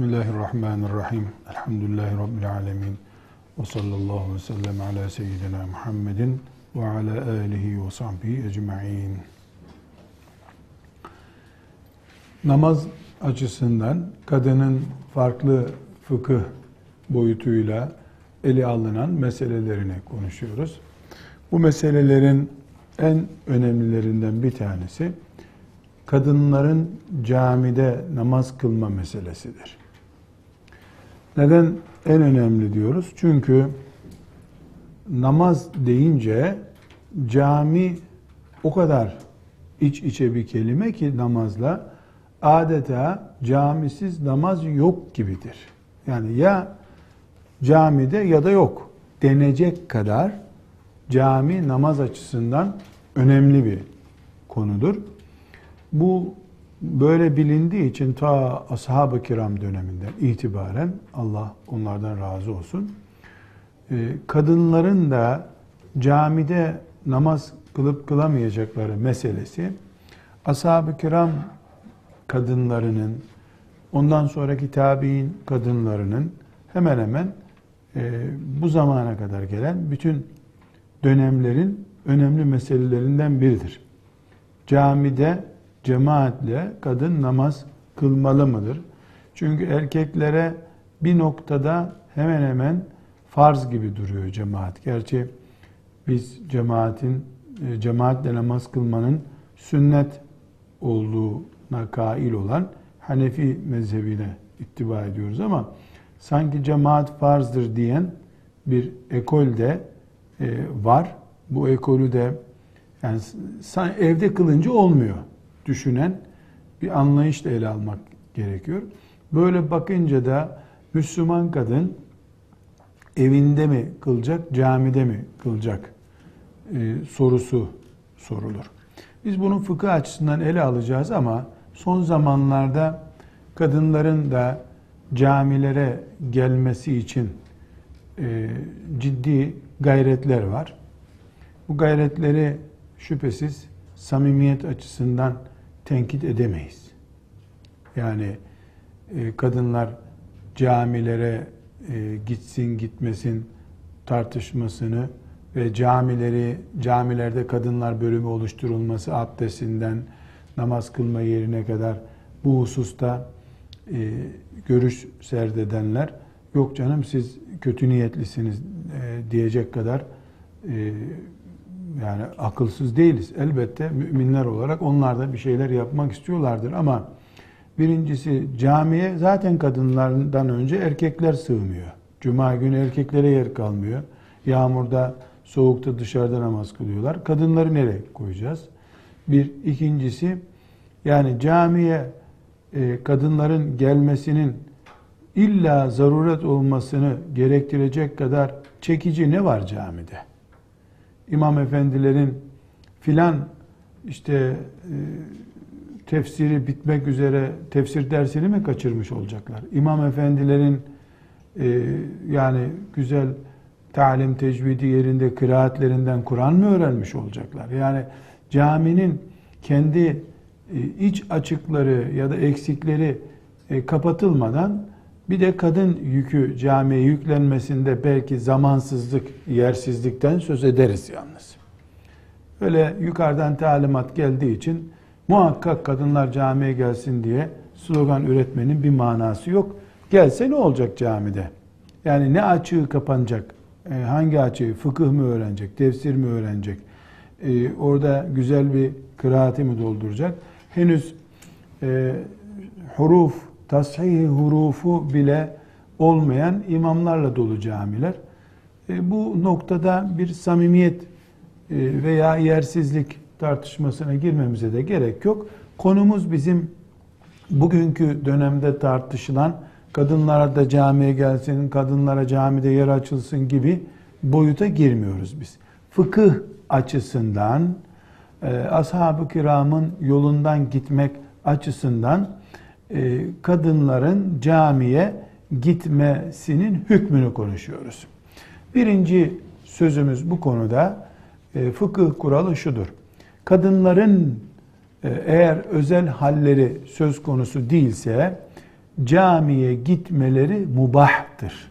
Bismillahirrahmanirrahim. Elhamdülillahi Rabbil alemin. Ve sallallahu ve sellem ala seyyidina Muhammedin ve ala alihi ve sahbihi ecma'in. Namaz açısından kadının farklı fıkıh boyutuyla ele alınan meselelerini konuşuyoruz. Bu meselelerin en önemlilerinden bir tanesi kadınların camide namaz kılma meselesidir. Neden en önemli diyoruz? Çünkü namaz deyince cami o kadar iç içe bir kelime ki namazla adeta camisiz namaz yok gibidir. Yani ya camide ya da yok denecek kadar cami namaz açısından önemli bir konudur. Bu böyle bilindiği için ta ashab-ı kiram döneminden itibaren Allah onlardan razı olsun. Ee, kadınların da camide namaz kılıp kılamayacakları meselesi ashab-ı kiram kadınlarının ondan sonraki tabi'in kadınlarının hemen hemen e, bu zamana kadar gelen bütün dönemlerin önemli meselelerinden biridir. Camide cemaatle kadın namaz kılmalı mıdır? Çünkü erkeklere bir noktada hemen hemen farz gibi duruyor cemaat. Gerçi biz cemaatin e, cemaatle namaz kılmanın sünnet olduğuna kail olan Hanefi mezhebine ittiba ediyoruz ama sanki cemaat farzdır diyen bir ekol de e, var. Bu ekolü de yani evde kılınca olmuyor düşünen bir anlayışla ele almak gerekiyor. Böyle bakınca da Müslüman kadın evinde mi kılacak, camide mi kılacak e, sorusu sorulur. Biz bunu fıkıh açısından ele alacağız ama son zamanlarda kadınların da camilere gelmesi için e, ciddi gayretler var. Bu gayretleri şüphesiz samimiyet açısından tenkit edemeyiz. Yani e, kadınlar camilere e, gitsin gitmesin tartışmasını ve camileri camilerde kadınlar bölümü oluşturulması abdestinden namaz kılma yerine kadar bu hususta e, görüş serdedenler yok canım siz kötü niyetlisiniz e, diyecek kadar e, yani akılsız değiliz. Elbette müminler olarak onlar da bir şeyler yapmak istiyorlardır ama birincisi camiye zaten kadınlardan önce erkekler sığmıyor. Cuma günü erkeklere yer kalmıyor. Yağmurda, soğukta dışarıda namaz kılıyorlar. Kadınları nereye koyacağız? Bir. ikincisi yani camiye e, kadınların gelmesinin illa zaruret olmasını gerektirecek kadar çekici ne var camide? İmam efendilerin filan işte e, tefsiri bitmek üzere tefsir dersini mi kaçırmış olacaklar? İmam efendilerin e, yani güzel talim tecvidi yerinde kıraatlerinden Kur'an mı öğrenmiş olacaklar? Yani caminin kendi e, iç açıkları ya da eksikleri kapatılmadan bir de kadın yükü camiye yüklenmesinde belki zamansızlık, yersizlikten söz ederiz yalnız. Öyle yukarıdan talimat geldiği için muhakkak kadınlar camiye gelsin diye slogan üretmenin bir manası yok. Gelse ne olacak camide? Yani ne açığı kapanacak? E, hangi açığı? Fıkıh mı öğrenecek? Tefsir mi öğrenecek? E, orada güzel bir kıraati mi dolduracak? Henüz e, huruf, tashihi hurufu bile olmayan imamlarla dolu camiler. E, bu noktada bir samimiyet e, veya yersizlik tartışmasına girmemize de gerek yok. Konumuz bizim bugünkü dönemde tartışılan kadınlara da camiye gelsin, kadınlara camide yer açılsın gibi boyuta girmiyoruz biz. Fıkıh açısından, e, ashab-ı kiramın yolundan gitmek açısından kadınların camiye gitmesinin hükmünü konuşuyoruz. Birinci sözümüz bu konuda e, fıkıh kuralı şudur. Kadınların e, eğer özel halleri söz konusu değilse camiye gitmeleri mubahtır.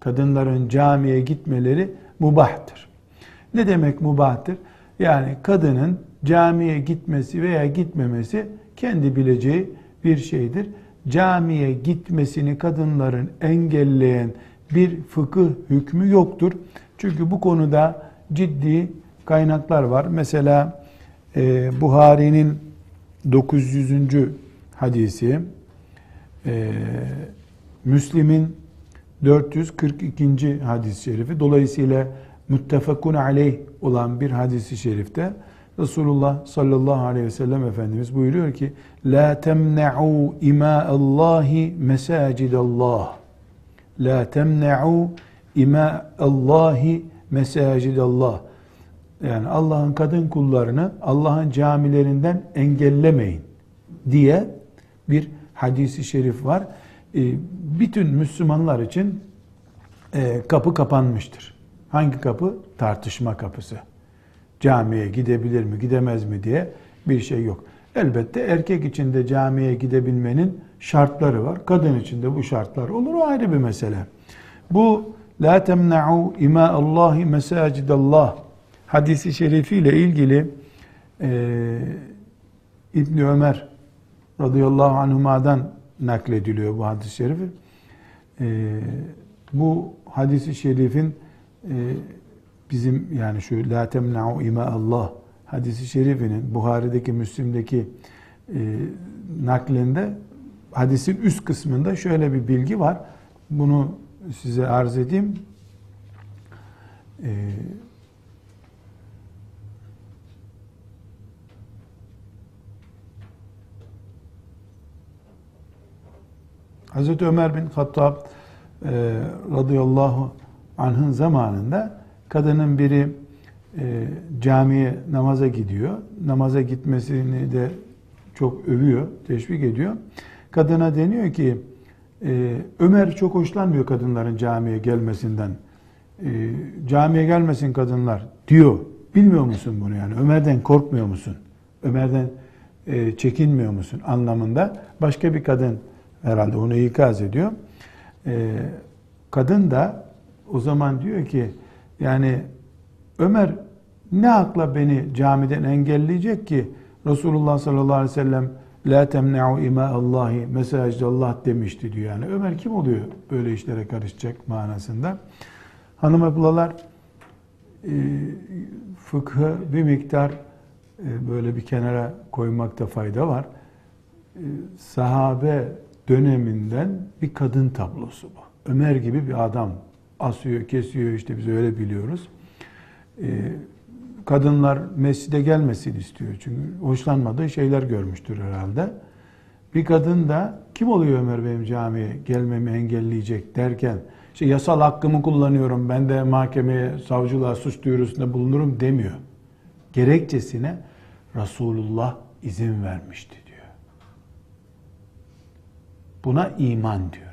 Kadınların camiye gitmeleri mubahtır. Ne demek mubahtır? Yani kadının camiye gitmesi veya gitmemesi kendi bileceği bir şeydir. Camiye gitmesini kadınların engelleyen bir fıkıh hükmü yoktur. Çünkü bu konuda ciddi kaynaklar var. Mesela e, Buhari'nin 900. hadisi, e, Müslim'in 442. hadis-i şerifi. Dolayısıyla müttefakun aleyh olan bir hadisi şerifte Resulullah sallallahu aleyhi ve sellem Efendimiz buyuruyor ki La temne'u ima'allahi mesacidallah La temne'u ima'allahi mesacidallah yani Allah'ın kadın kullarını Allah'ın camilerinden engellemeyin diye bir hadisi şerif var. Ee, bütün Müslümanlar için e, kapı kapanmıştır. Hangi kapı? Tartışma kapısı. Camiye gidebilir mi, gidemez mi diye bir şey yok. Elbette erkek için de camiye gidebilmenin şartları var. Kadın için de bu şartlar olur. O ayrı bir mesele. Bu la temna'u ima Allahi mesacidallah hadisi şerifiyle ilgili e, İbn Ömer radıyallahu anhuma'dan naklediliyor bu hadis-i şerif. E, bu hadisi şerifin e, bizim yani şu la temna'u ima Allah hadisi şerifinin Buhari'deki Müslim'deki e, naklinde hadisin üst kısmında şöyle bir bilgi var. Bunu size arz edeyim. Ee, Hazreti Ömer bin Hattab e, radıyallahu anh'ın zamanında kadının biri e, camiye namaza gidiyor. Namaza gitmesini de çok övüyor, teşvik ediyor. Kadına deniyor ki e, Ömer çok hoşlanmıyor kadınların camiye gelmesinden. E, camiye gelmesin kadınlar diyor. Bilmiyor musun bunu yani? Ömer'den korkmuyor musun? Ömer'den e, çekinmiyor musun anlamında. Başka bir kadın herhalde onu ikaz ediyor. E, kadın da o zaman diyor ki yani Ömer ne akla beni camiden engelleyecek ki Resulullah sallallahu aleyhi ve sellem La temne'u ima Allahi Allah demişti diyor yani. Ömer kim oluyor böyle işlere karışacak manasında. Hanım ablalar e, fıkhı bir miktar e, böyle bir kenara koymakta fayda var. E, sahabe döneminden bir kadın tablosu bu. Ömer gibi bir adam asıyor, kesiyor işte biz öyle biliyoruz. E, kadınlar mescide gelmesini istiyor. Çünkü hoşlanmadığı şeyler görmüştür herhalde. Bir kadın da kim oluyor Ömer benim camiye gelmemi engelleyecek derken işte yasal hakkımı kullanıyorum ben de mahkemeye savcılığa suç duyurusunda bulunurum demiyor. Gerekçesine Resulullah izin vermişti diyor. Buna iman diyoruz.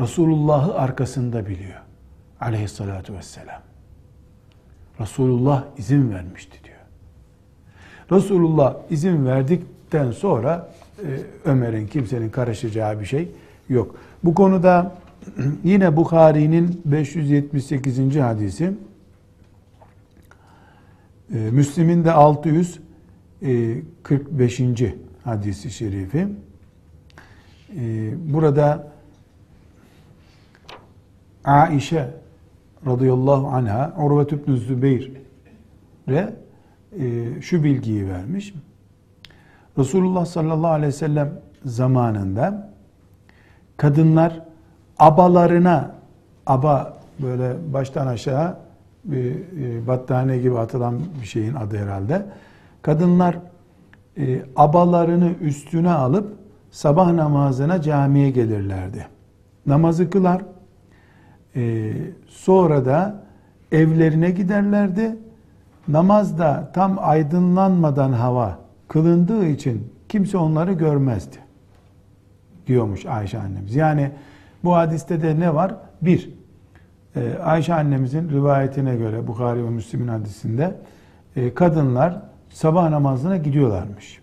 Resulullah'ı arkasında biliyor. Aleyhissalatu vesselam. Resulullah izin vermişti diyor. Resulullah izin verdikten sonra e, Ömer'in kimsenin karışacağı bir şey yok. Bu konuda yine Bukhari'nin 578. hadisi e, Müslim'in de 645. E, hadisi şerifi. Burada Aişe radıyallahu anha Urvet ibn Zübeyir'e e, şu bilgiyi vermiş. Resulullah sallallahu aleyhi ve sellem zamanında kadınlar abalarına aba böyle baştan aşağı bir e, battaniye gibi atılan bir şeyin adı herhalde. Kadınlar e, abalarını üstüne alıp sabah namazına camiye gelirlerdi. Namazı kılar, ee, sonra da evlerine giderlerdi. Namazda tam aydınlanmadan hava kılındığı için kimse onları görmezdi. Diyormuş Ayşe annemiz. Yani bu hadiste de ne var? Bir, e, Ayşe annemizin rivayetine göre Bukhari ve Müslim'in hadisinde e, kadınlar sabah namazına gidiyorlarmış.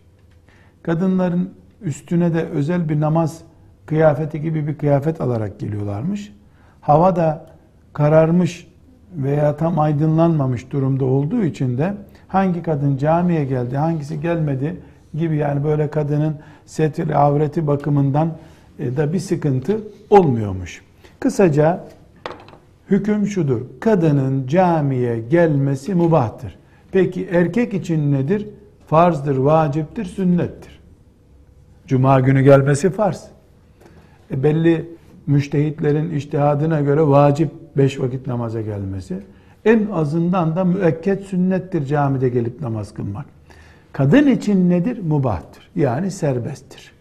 Kadınların üstüne de özel bir namaz kıyafeti gibi bir kıyafet alarak geliyorlarmış. Hava da kararmış veya tam aydınlanmamış durumda olduğu için de hangi kadın camiye geldi, hangisi gelmedi gibi yani böyle kadının setir avreti bakımından e, da bir sıkıntı olmuyormuş. Kısaca hüküm şudur. Kadının camiye gelmesi mubahtır. Peki erkek için nedir? Farzdır, vaciptir, sünnettir. Cuma günü gelmesi farz. E belli müştehitlerin iştihadına göre vacip beş vakit namaza gelmesi. En azından da müekket sünnettir camide gelip namaz kılmak. Kadın için nedir? Mubahtır. Yani serbesttir.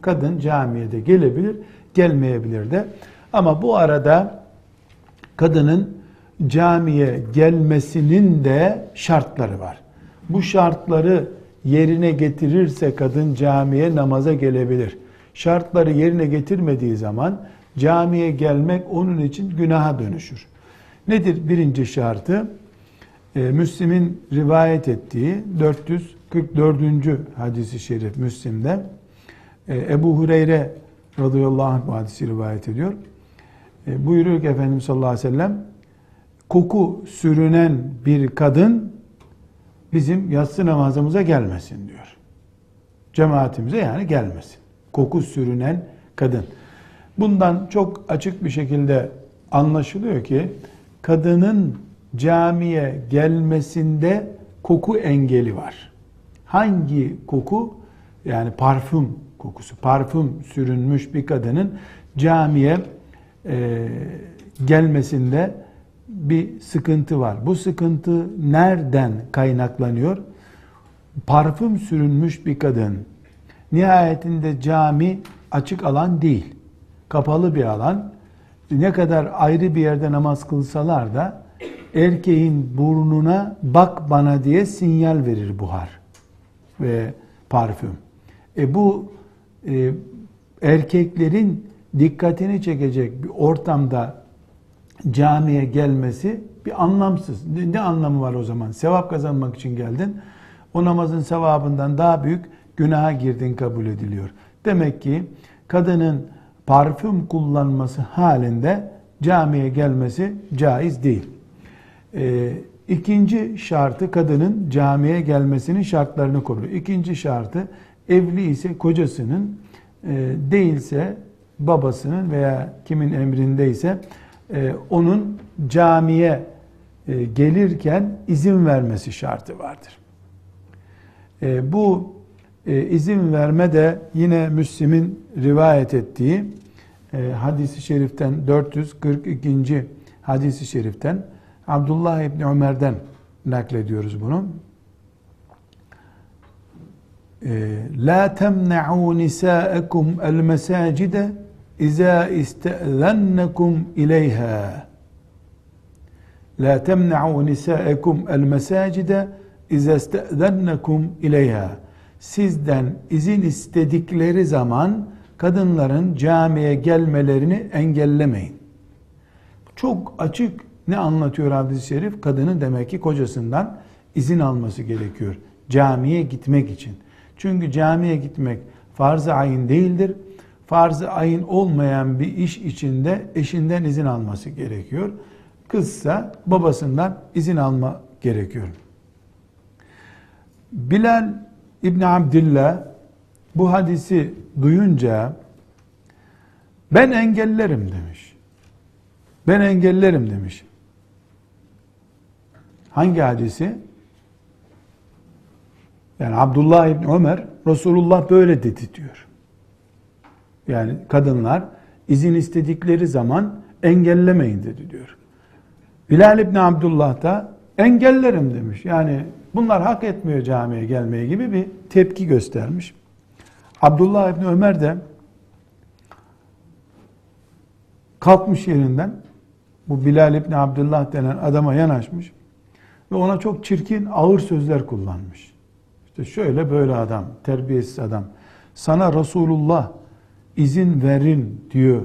Kadın camiye de gelebilir, gelmeyebilir de. Ama bu arada kadının camiye gelmesinin de şartları var. Bu şartları yerine getirirse kadın camiye namaza gelebilir. Şartları yerine getirmediği zaman camiye gelmek onun için günaha dönüşür. Nedir birinci şartı? Ee, Müslim'in rivayet ettiği 444. hadisi şerif Müslim'de e, Ebu Hureyre radıyallahu anh bu hadisi rivayet ediyor. E, buyuruyor ki Efendimiz sallallahu aleyhi ve sellem koku sürünen bir kadın bizim yatsı namazımıza gelmesin diyor. Cemaatimize yani gelmesin. Koku sürünen kadın. Bundan çok açık bir şekilde anlaşılıyor ki kadının camiye gelmesinde koku engeli var. Hangi koku? Yani parfüm kokusu. Parfüm sürünmüş bir kadının camiye e, gelmesinde bir sıkıntı var. Bu sıkıntı nereden kaynaklanıyor? Parfüm sürünmüş bir kadın. Nihayetinde cami açık alan değil. Kapalı bir alan. Ne kadar ayrı bir yerde namaz kılsalar da erkeğin burnuna bak bana diye sinyal verir buhar ve parfüm. E bu e, erkeklerin dikkatini çekecek bir ortamda camiye gelmesi bir anlamsız. Ne, ne anlamı var o zaman? Sevap kazanmak için geldin. O namazın sevabından daha büyük günaha girdin kabul ediliyor. Demek ki kadının parfüm kullanması halinde camiye gelmesi caiz değil. Ee, ikinci şartı kadının camiye gelmesinin şartlarını koruyor. İkinci şartı evli ise kocasının e, değilse babasının veya kimin emrindeyse e, onun camiye e, gelirken izin vermesi şartı vardır. E, bu e, izin verme de yine Müslim'in rivayet ettiği e, hadisi şeriften 442. hadisi şeriften Abdullah İbni Ömer'den naklediyoruz bunu. E, La temne'u nisa'ekum el mesacide İza istezennekum ileyha La temna'u nisa'ekum el mesacide İza istezennekum ileyha Sizden izin istedikleri zaman kadınların camiye gelmelerini engellemeyin. Çok açık ne anlatıyor hadis-i şerif? Kadının demek ki kocasından izin alması gerekiyor. Camiye gitmek için. Çünkü camiye gitmek farz-ı ayin değildir farz-ı ayın olmayan bir iş içinde eşinden izin alması gerekiyor. Kızsa babasından izin alma gerekiyor. Bilal İbni Abdillah bu hadisi duyunca ben engellerim demiş. Ben engellerim demiş. Hangi hadisi? Yani Abdullah İbni Ömer Resulullah böyle dedi diyor. Yani kadınlar izin istedikleri zaman engellemeyin dedi diyor. Bilal İbni Abdullah da engellerim demiş. Yani bunlar hak etmiyor camiye gelmeye gibi bir tepki göstermiş. Abdullah İbni Ömer de kalkmış yerinden bu Bilal İbni Abdullah denen adama yanaşmış ve ona çok çirkin ağır sözler kullanmış. İşte şöyle böyle adam, terbiyesiz adam. Sana Resulullah izin verin diyor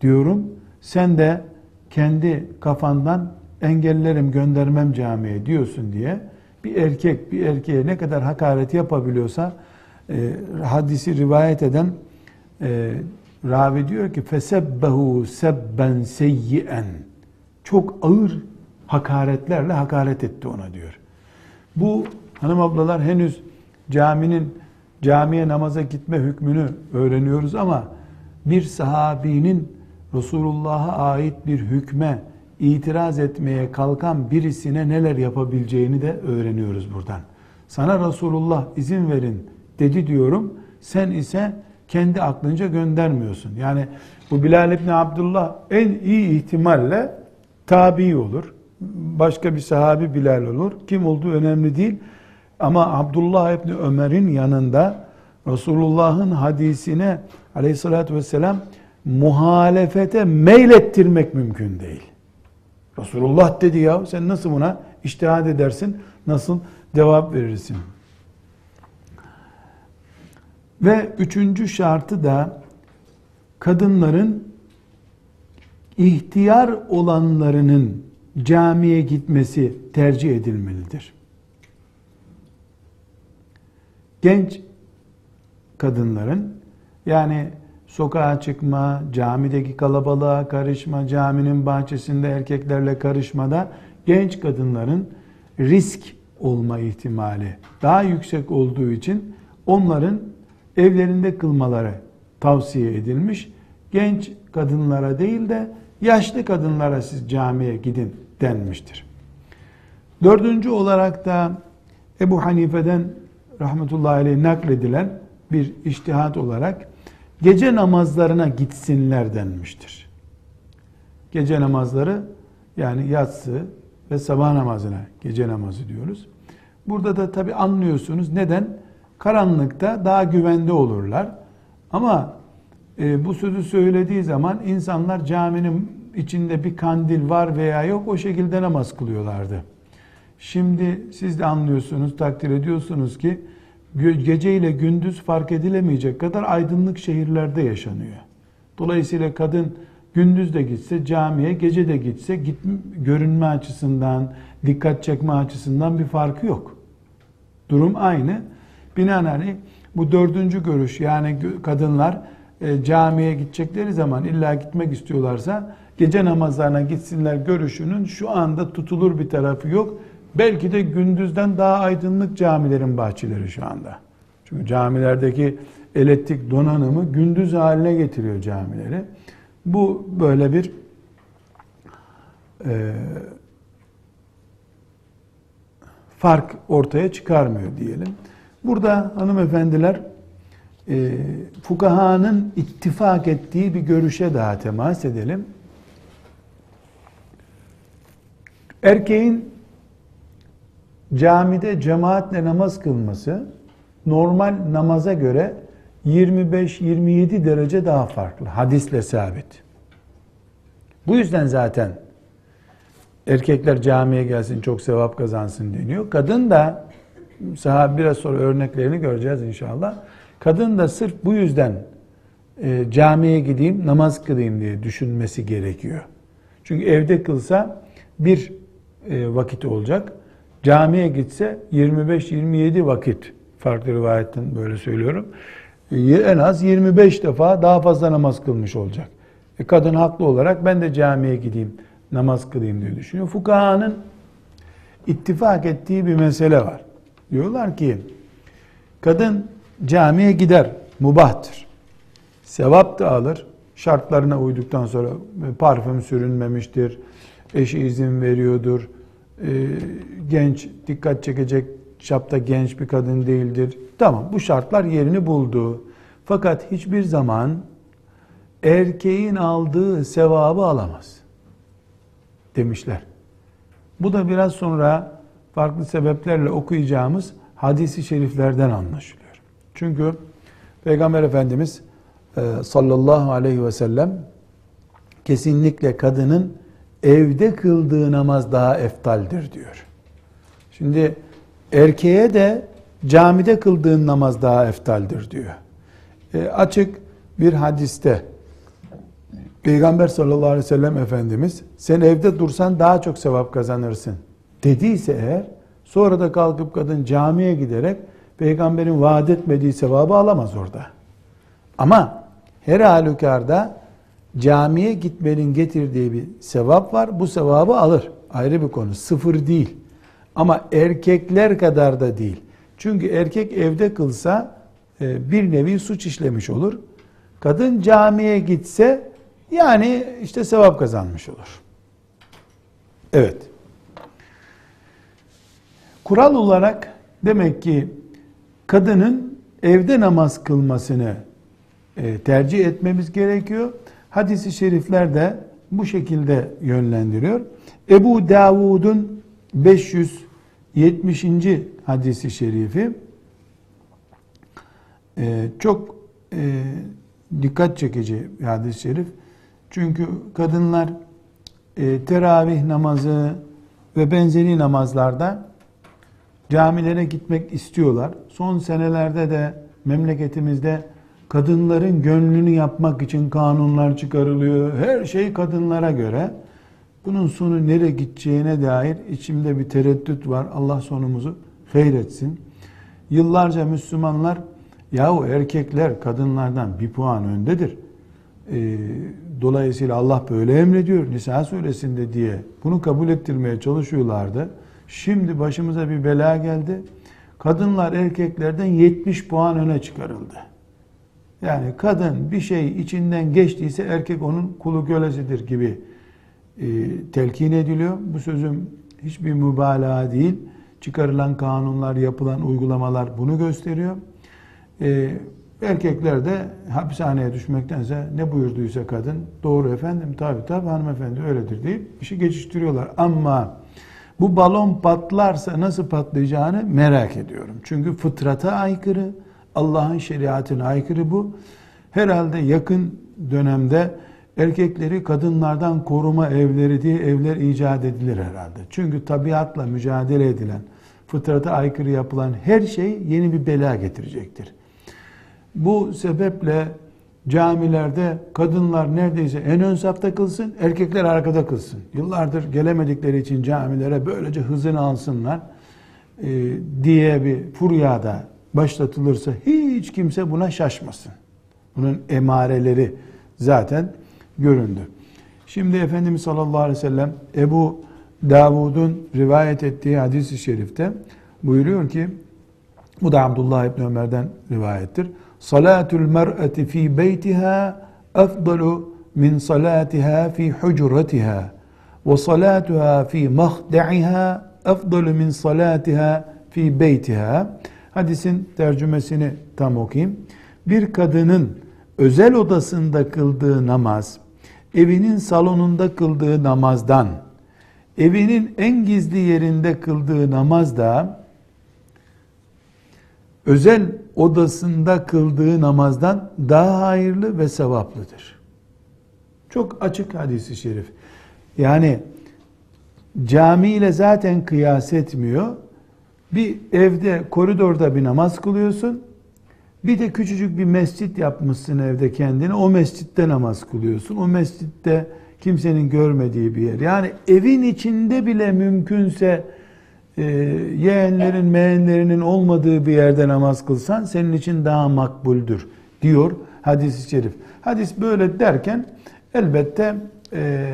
diyorum. Sen de kendi kafandan engellerim göndermem camiye diyorsun diye bir erkek bir erkeğe ne kadar hakaret yapabiliyorsa e, hadisi rivayet eden e, ravi diyor ki fesebbehu sebben seyyi'en çok ağır hakaretlerle hakaret etti ona diyor. Bu hanım ablalar henüz caminin camiye namaza gitme hükmünü öğreniyoruz ama bir sahabinin Resulullah'a ait bir hükme itiraz etmeye kalkan birisine neler yapabileceğini de öğreniyoruz buradan. Sana Resulullah izin verin dedi diyorum. Sen ise kendi aklınca göndermiyorsun. Yani bu Bilal İbni Abdullah en iyi ihtimalle tabi olur. Başka bir sahabi Bilal olur. Kim olduğu önemli değil. Ama Abdullah İbni Ömer'in yanında Resulullah'ın hadisine aleyhissalatü vesselam muhalefete meylettirmek mümkün değil. Resulullah dedi ya sen nasıl buna iştihad edersin? Nasıl cevap verirsin? Ve üçüncü şartı da kadınların ihtiyar olanlarının camiye gitmesi tercih edilmelidir. Genç kadınların yani sokağa çıkma, camideki kalabalığa karışma, caminin bahçesinde erkeklerle karışmada genç kadınların risk olma ihtimali daha yüksek olduğu için onların evlerinde kılmaları tavsiye edilmiş. Genç kadınlara değil de yaşlı kadınlara siz camiye gidin denmiştir. Dördüncü olarak da Ebu Hanife'den rahmetullahi aleyh nakledilen bir iştihat olarak gece namazlarına gitsinler denmiştir. Gece namazları yani yatsı ve sabah namazına gece namazı diyoruz. Burada da tabi anlıyorsunuz neden? Karanlıkta daha güvende olurlar. Ama e, bu sözü söylediği zaman insanlar caminin içinde bir kandil var veya yok o şekilde namaz kılıyorlardı. Şimdi siz de anlıyorsunuz, takdir ediyorsunuz ki gece ile gündüz fark edilemeyecek kadar aydınlık şehirlerde yaşanıyor. Dolayısıyla kadın gündüz de gitse camiye, gece de gitse git, görünme açısından, dikkat çekme açısından bir farkı yok. Durum aynı. Binaenaleyh bu dördüncü görüş yani kadınlar e, camiye gidecekleri zaman illa gitmek istiyorlarsa gece namazlarına gitsinler görüşünün şu anda tutulur bir tarafı yok. Belki de gündüzden daha aydınlık camilerin bahçeleri şu anda. Çünkü camilerdeki elektrik donanımı gündüz haline getiriyor camileri. Bu böyle bir e, fark ortaya çıkarmıyor diyelim. Burada hanımefendiler e, fukahanın ittifak ettiği bir görüşe daha temas edelim. Erkeğin camide cemaatle namaz kılması normal namaza göre 25-27 derece daha farklı. Hadisle sabit. Bu yüzden zaten erkekler camiye gelsin çok sevap kazansın deniyor. Kadın da sahabe biraz sonra örneklerini göreceğiz inşallah. Kadın da sırf bu yüzden e, camiye gideyim, namaz kılayım diye düşünmesi gerekiyor. Çünkü evde kılsa bir e, vakit olacak. Camiye gitse 25-27 vakit farklı rivayetten böyle söylüyorum. E, en az 25 defa daha fazla namaz kılmış olacak. E, kadın haklı olarak ben de camiye gideyim, namaz kılayım diye düşünüyor. Fukahanın ittifak ettiği bir mesele var. Diyorlar ki kadın camiye gider, mubahtır. Sevap da alır. Şartlarına uyduktan sonra parfüm sürünmemiştir, eşi izin veriyordur, e, genç, dikkat çekecek çapta genç bir kadın değildir. Tamam bu şartlar yerini buldu. Fakat hiçbir zaman erkeğin aldığı sevabı alamaz demişler. Bu da biraz sonra farklı sebeplerle okuyacağımız hadisi şeriflerden anlaşılıyor. Çünkü Peygamber Efendimiz e, sallallahu aleyhi ve sellem kesinlikle kadının evde kıldığı namaz daha eftaldir diyor. Şimdi erkeğe de camide kıldığın namaz daha eftaldir diyor. E, açık bir hadiste Peygamber sallallahu aleyhi ve sellem Efendimiz sen evde dursan daha çok sevap kazanırsın dediyse eğer sonra da kalkıp kadın camiye giderek peygamberin vaat etmediği sevabı alamaz orada. Ama her halükarda camiye gitmenin getirdiği bir sevap var. Bu sevabı alır. Ayrı bir konu. Sıfır değil. Ama erkekler kadar da değil. Çünkü erkek evde kılsa e, bir nevi suç işlemiş olur. Kadın camiye gitse yani işte sevap kazanmış olur. Evet. Kural olarak demek ki kadının evde namaz kılmasını e, tercih etmemiz gerekiyor. Hadis-i şerifler de bu şekilde yönlendiriyor. Ebu Davud'un 570. hadisi şerifi e, çok e, dikkat çekici bir hadis-i şerif. Çünkü kadınlar teravih namazı ve benzeri namazlarda camilere gitmek istiyorlar. Son senelerde de memleketimizde kadınların gönlünü yapmak için kanunlar çıkarılıyor. Her şey kadınlara göre. Bunun sonu nereye gideceğine dair içimde bir tereddüt var. Allah sonumuzu hayretsin. Yıllarca Müslümanlar yahu erkekler kadınlardan bir puan öndedir. Ee, dolayısıyla Allah böyle emrediyor Nisa suresinde diye bunu kabul ettirmeye çalışıyorlardı. Şimdi başımıza bir bela geldi. Kadınlar erkeklerden 70 puan öne çıkarıldı. Yani kadın bir şey içinden geçtiyse erkek onun kulu kölesidir gibi e, telkin ediliyor. Bu sözüm hiçbir mübalağa değil. Çıkarılan kanunlar, yapılan uygulamalar bunu gösteriyor. E, erkekler de hapishaneye düşmektense ne buyurduysa kadın doğru efendim tabi tabi hanımefendi öyledir deyip işi geçiştiriyorlar. Ama bu balon patlarsa nasıl patlayacağını merak ediyorum. Çünkü fıtrata aykırı, Allah'ın şeriatına aykırı bu. Herhalde yakın dönemde erkekleri kadınlardan koruma evleri diye evler icat edilir herhalde. Çünkü tabiatla mücadele edilen, fıtrata aykırı yapılan her şey yeni bir bela getirecektir. Bu sebeple camilerde kadınlar neredeyse en ön safta kılsın, erkekler arkada kılsın. Yıllardır gelemedikleri için camilere böylece hızını alsınlar e, diye bir furyada başlatılırsa hiç kimse buna şaşmasın. Bunun emareleri zaten göründü. Şimdi Efendimiz sallallahu aleyhi ve sellem Ebu Davud'un rivayet ettiği hadis-i şerifte buyuruyor ki bu da Abdullah İbni Ömer'den rivayettir. Salatul mer'ati fi beytiha efdalu min salatiha fi hucratiha ve salatuha fi mahda'iha efdalu min salatiha fi beytiha. Hadisin tercümesini tam okuyayım. Bir kadının özel odasında kıldığı namaz, evinin salonunda kıldığı namazdan, evinin en gizli yerinde kıldığı namaz da özel odasında kıldığı namazdan daha hayırlı ve sevaplıdır. Çok açık hadisi şerif. Yani cami ile zaten kıyas etmiyor. Bir evde koridorda bir namaz kılıyorsun. Bir de küçücük bir mescit yapmışsın evde kendine. O mescitte namaz kılıyorsun. O mescitte kimsenin görmediği bir yer. Yani evin içinde bile mümkünse e, yeğenlerin, meğenlerinin olmadığı bir yerde namaz kılsan senin için daha makbuldür diyor hadis-i şerif. Hadis böyle derken elbette e,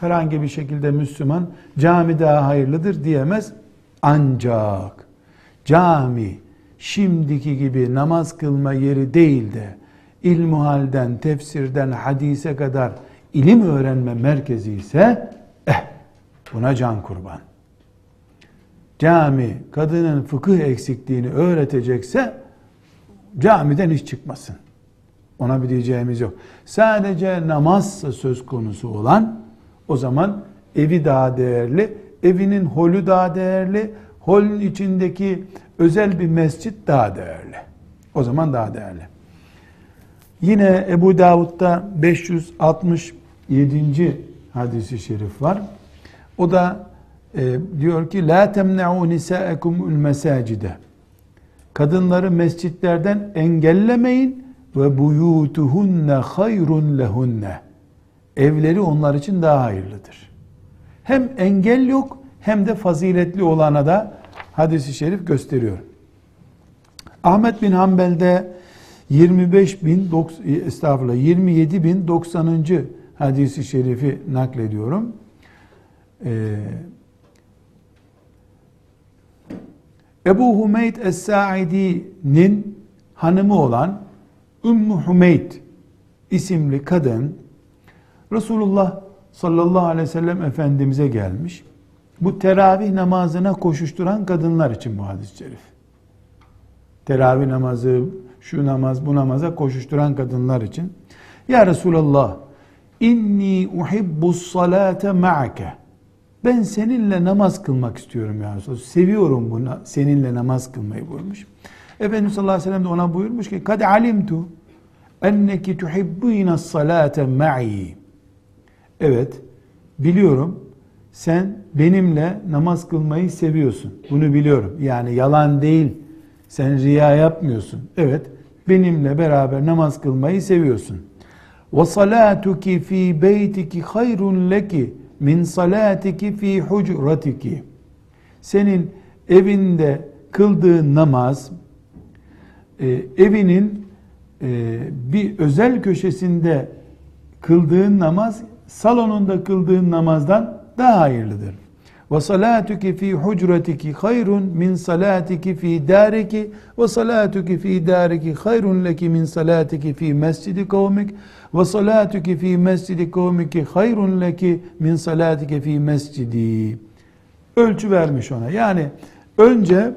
herhangi bir şekilde Müslüman cami daha hayırlıdır diyemez. Ancak cami şimdiki gibi namaz kılma yeri değil de ilmuhalden, tefsirden, hadise kadar ilim öğrenme merkezi ise eh buna can kurban cami kadının fıkıh eksikliğini öğretecekse camiden hiç çıkmasın. Ona bir diyeceğimiz yok. Sadece namazsa söz konusu olan o zaman evi daha değerli, evinin holü daha değerli, holün içindeki özel bir mescit daha değerli. O zaman daha değerli. Yine Ebu Davud'da 567. hadisi şerif var. O da e, diyor ki la temna'u nisa'ekumul mesacide. Kadınları mescitlerden engellemeyin ve buyutuhunne hayrun lehunne. Evleri onlar için daha hayırlıdır. Hem engel yok hem de faziletli olana da hadisi şerif gösteriyor. Ahmet bin Hanbel'de 25 bin estağfurullah 27 bin 90. hadisi şerifi naklediyorum. Ee, Ebu Humeyd Es-Saidi'nin hanımı olan Ümmü Humeyd isimli kadın Resulullah sallallahu aleyhi ve sellem Efendimiz'e gelmiş. Bu teravih namazına koşuşturan kadınlar için bu hadis-i şerif. Teravih namazı, şu namaz, bu namaza koşuşturan kadınlar için. Ya Resulallah, inni uhibbus salate ma'ake. Ben seninle namaz kılmak istiyorum ya Resulallah. Seviyorum bunu, seninle namaz kılmayı buyurmuş. Efendimiz sallallahu aleyhi ve sellem de ona buyurmuş ki, kad alimtu enneki tuhibbina salate ma'i. Evet, biliyorum sen benimle namaz kılmayı seviyorsun. Bunu biliyorum. Yani yalan değil. Sen riya yapmıyorsun. Evet, benimle beraber namaz kılmayı seviyorsun. Ve salatuki fi beytiki hayrun leki min salatiki fi hucratiki. Senin evinde kıldığın namaz e, evinin e, bir özel köşesinde kıldığın namaz salonunda kıldığın namazdan daha hayırlıdır. Ve salatuki fi hucretiki hayrun min salatiki fi dariki ve salatuki fi dariki hayrun leki min salatiki fi mescidi kavmik ve salatuki fi mescidi kavmiki hayrun leki min salatiki fi mescidi. Ölçü vermiş ona. Yani önce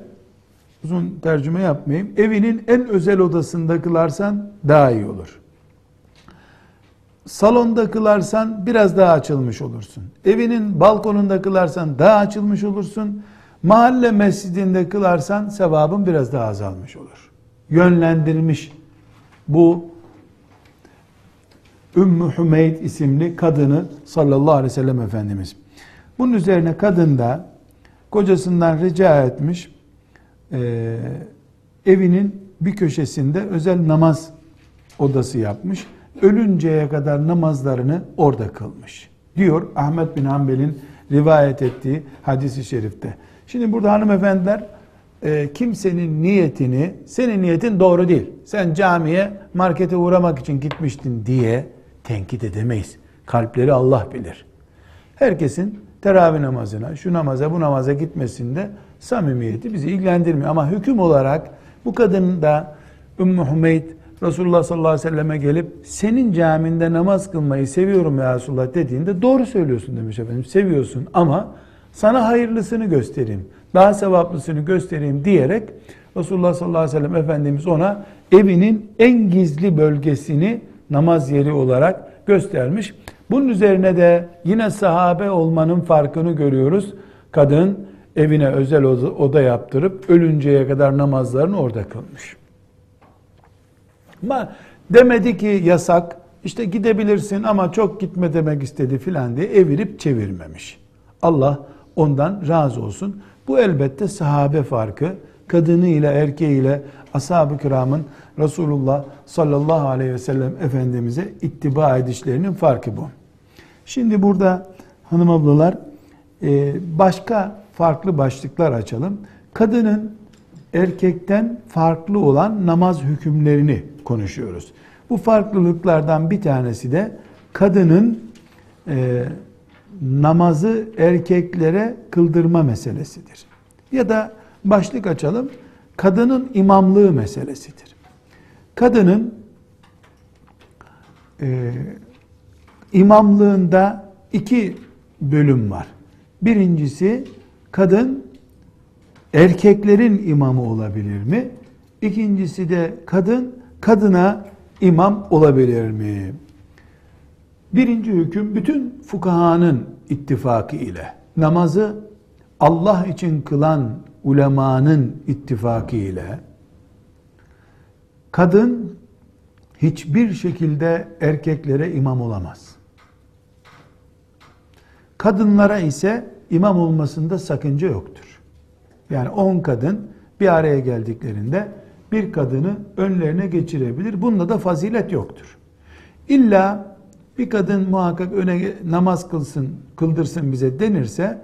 uzun tercüme yapmayayım. Evinin en özel odasında kılarsan daha iyi olur. Salonda kılarsan biraz daha açılmış olursun. Evinin balkonunda kılarsan daha açılmış olursun. Mahalle mescidinde kılarsan sevabın biraz daha azalmış olur. Yönlendirmiş bu Ümmü Hümeyd isimli kadını sallallahu aleyhi ve sellem Efendimiz. Bunun üzerine kadın da kocasından rica etmiş e, evinin bir köşesinde özel namaz odası yapmış ölünceye kadar namazlarını orada kılmış. Diyor Ahmet bin Hanbel'in rivayet ettiği hadisi şerifte. Şimdi burada hanımefendiler e, kimsenin niyetini, senin niyetin doğru değil. Sen camiye, markete uğramak için gitmiştin diye tenkit edemeyiz. Kalpleri Allah bilir. Herkesin teravih namazına, şu namaza, bu namaza gitmesinde samimiyeti bizi ilgilendirmiyor. Ama hüküm olarak bu kadın da Ümmü Hümeyd Resulullah sallallahu aleyhi ve selleme gelip senin caminde namaz kılmayı seviyorum ya Resulullah dediğinde doğru söylüyorsun demiş efendim. Seviyorsun ama sana hayırlısını göstereyim. Daha sevaplısını göstereyim diyerek Resulullah sallallahu aleyhi ve sellem Efendimiz ona evinin en gizli bölgesini namaz yeri olarak göstermiş. Bunun üzerine de yine sahabe olmanın farkını görüyoruz. Kadın evine özel oda yaptırıp ölünceye kadar namazlarını orada kılmış. Ama demedi ki yasak, işte gidebilirsin ama çok gitme demek istedi filan diye evirip çevirmemiş. Allah ondan razı olsun. Bu elbette sahabe farkı. Kadını ile erkeği ile ashab-ı kiramın Resulullah sallallahu aleyhi ve sellem Efendimiz'e ittiba edişlerinin farkı bu. Şimdi burada hanım ablalar e, başka farklı başlıklar açalım. Kadının erkekten farklı olan namaz hükümlerini konuşuyoruz. Bu farklılıklardan bir tanesi de kadının e, namazı erkeklere kıldırma meselesidir. Ya da başlık açalım, kadının imamlığı meselesidir. Kadının e, imamlığında iki bölüm var. Birincisi kadın erkeklerin imamı olabilir mi? İkincisi de kadın kadına imam olabilir mi? Birinci hüküm bütün fukahanın ittifakı ile namazı Allah için kılan ulemanın ittifakı ile kadın hiçbir şekilde erkeklere imam olamaz. Kadınlara ise imam olmasında sakınca yoktur. Yani on kadın bir araya geldiklerinde bir kadını önlerine geçirebilir. Bunda da fazilet yoktur. İlla bir kadın muhakkak öne namaz kılsın, kıldırsın bize denirse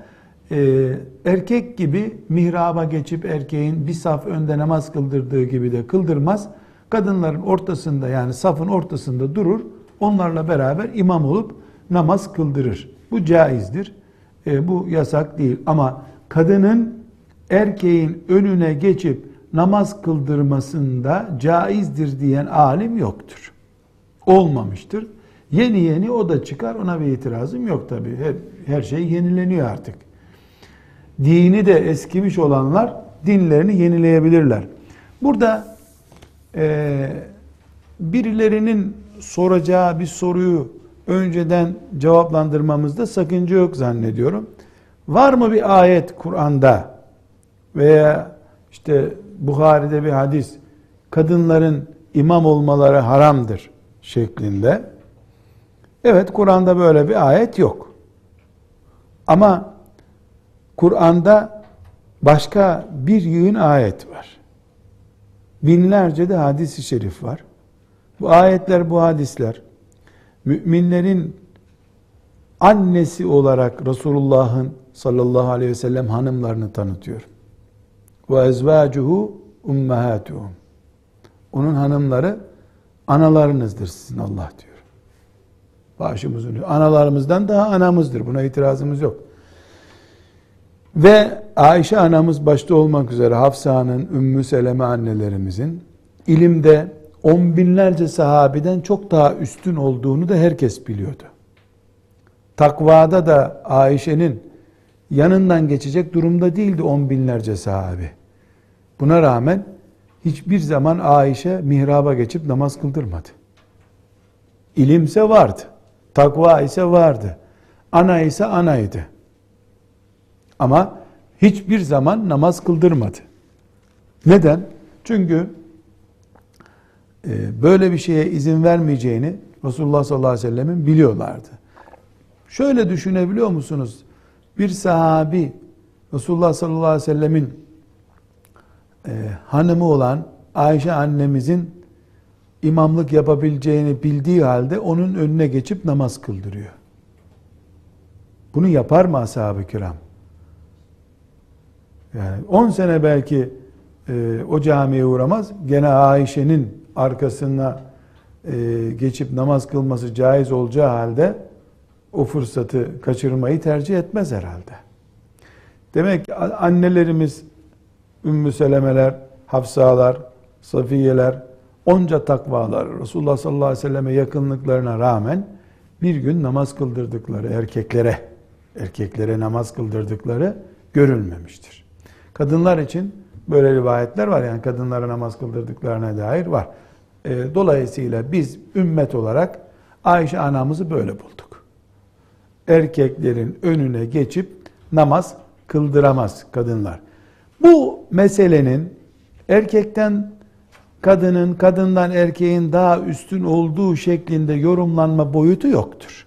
e, erkek gibi mihraba geçip erkeğin bir saf önde namaz kıldırdığı gibi de kıldırmaz. Kadınların ortasında yani safın ortasında durur. Onlarla beraber imam olup namaz kıldırır. Bu caizdir. E, bu yasak değil. Ama kadının erkeğin önüne geçip namaz kıldırmasında caizdir diyen alim yoktur. Olmamıştır. Yeni yeni o da çıkar ona bir itirazım yok tabi. Her, her şey yenileniyor artık. Dini de eskimiş olanlar dinlerini yenileyebilirler. Burada e, birilerinin soracağı bir soruyu önceden cevaplandırmamızda sakınca yok zannediyorum. Var mı bir ayet Kur'an'da veya işte Bukhari'de bir hadis kadınların imam olmaları haramdır şeklinde. Evet Kur'an'da böyle bir ayet yok. Ama Kur'an'da başka bir yığın ayet var. Binlerce de hadis-i şerif var. Bu ayetler, bu hadisler müminlerin annesi olarak Resulullah'ın sallallahu aleyhi ve sellem hanımlarını tanıtıyor. Ve ezvacuhu ummahatuhum. Onun hanımları analarınızdır sizin Allah diyor. Başımızın analarımızdan daha anamızdır. Buna itirazımız yok. Ve Ayşe anamız başta olmak üzere Hafsa'nın, Ümmü Seleme annelerimizin ilimde on binlerce sahabeden çok daha üstün olduğunu da herkes biliyordu. Takvada da Ayşe'nin yanından geçecek durumda değildi on binlerce sahabi. Buna rağmen hiçbir zaman Ayşe mihraba geçip namaz kıldırmadı. İlimse vardı. Takva ise vardı. Ana ise anaydı. Ama hiçbir zaman namaz kıldırmadı. Neden? Çünkü e, böyle bir şeye izin vermeyeceğini Resulullah sallallahu aleyhi ve sellemin biliyorlardı. Şöyle düşünebiliyor musunuz? Bir sahabi Resulullah sallallahu aleyhi ve sellemin e, hanımı olan Ayşe annemizin imamlık yapabileceğini bildiği halde onun önüne geçip namaz kıldırıyor. Bunu yapar mı ashab-ı kiram? Yani 10 sene belki e, o camiye uğramaz. Gene Ayşe'nin arkasına e, geçip namaz kılması caiz olacağı halde o fırsatı kaçırmayı tercih etmez herhalde. Demek ki annelerimiz Ümmü Selemeler, Hafsalar, Safiyeler, onca takvalar, Resulullah sallallahu aleyhi ve selleme yakınlıklarına rağmen bir gün namaz kıldırdıkları erkeklere, erkeklere namaz kıldırdıkları görülmemiştir. Kadınlar için böyle rivayetler var yani kadınlara namaz kıldırdıklarına dair var. E, dolayısıyla biz ümmet olarak Ayşe anamızı böyle bulduk. Erkeklerin önüne geçip namaz kıldıramaz kadınlar. Bu meselenin erkekten kadının, kadından erkeğin daha üstün olduğu şeklinde yorumlanma boyutu yoktur.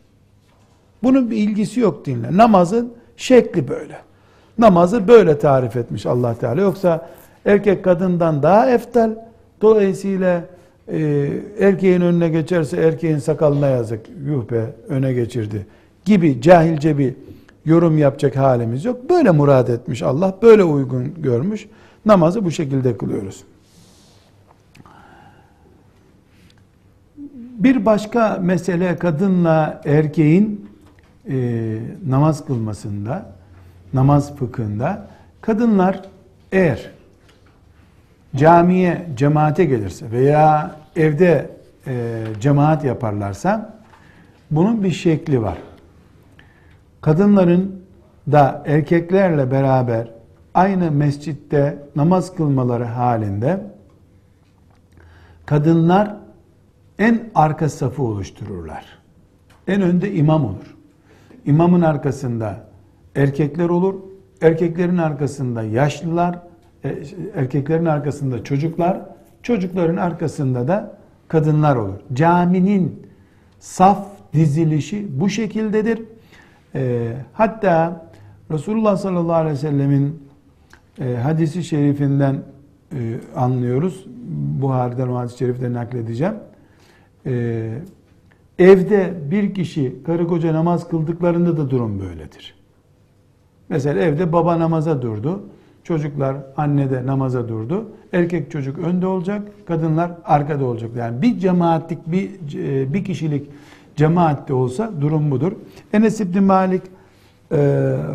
Bunun bir ilgisi yok dinle. Namazın şekli böyle. Namazı böyle tarif etmiş Allah Teala. Yoksa erkek kadından daha eftal. Dolayısıyla e, erkeğin önüne geçerse erkeğin sakalına yazık. Yuh be öne geçirdi. Gibi cahilce bir yorum yapacak halimiz yok. Böyle murad etmiş Allah. Böyle uygun görmüş. Namazı bu şekilde kılıyoruz. Bir başka mesele kadınla erkeğin e, namaz kılmasında, namaz fıkhında kadınlar eğer camiye, cemaate gelirse veya evde e, cemaat yaparlarsa bunun bir şekli var. Kadınların da erkeklerle beraber aynı mescitte namaz kılmaları halinde kadınlar en arka safı oluştururlar. En önde imam olur. İmamın arkasında erkekler olur. Erkeklerin arkasında yaşlılar, e, erkeklerin arkasında çocuklar, çocukların arkasında da kadınlar olur. Caminin saf dizilişi bu şekildedir. E, hatta Resulullah sallallahu aleyhi ve sellemin e, hadisi şerifinden e, anlıyoruz. Buhari'den o hadis-i şerifleri nakledeceğim. E, evde bir kişi karı koca namaz kıldıklarında da durum böyledir. Mesela evde baba namaza durdu. Çocuklar anne de namaza durdu. Erkek çocuk önde olacak, kadınlar arkada olacak. Yani bir cemaatlik, bir e, bir kişilik cemaatte olsa durum budur. Enes İbni Malik e,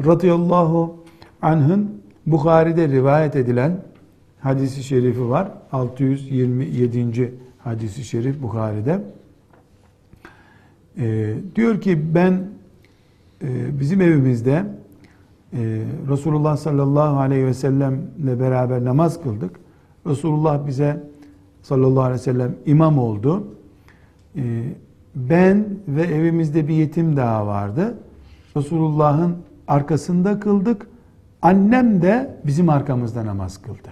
radıyallahu anh'ın Bukhari'de rivayet edilen hadisi şerifi var. 627. hadisi şerif Bukhari'de. E, diyor ki ben e, bizim evimizde e, Resulullah sallallahu aleyhi ve sellemle beraber namaz kıldık. Resulullah bize sallallahu aleyhi ve sellem imam oldu. E, ben ve evimizde bir yetim daha vardı. Resulullah'ın arkasında kıldık. Annem de bizim arkamızda namaz kıldı.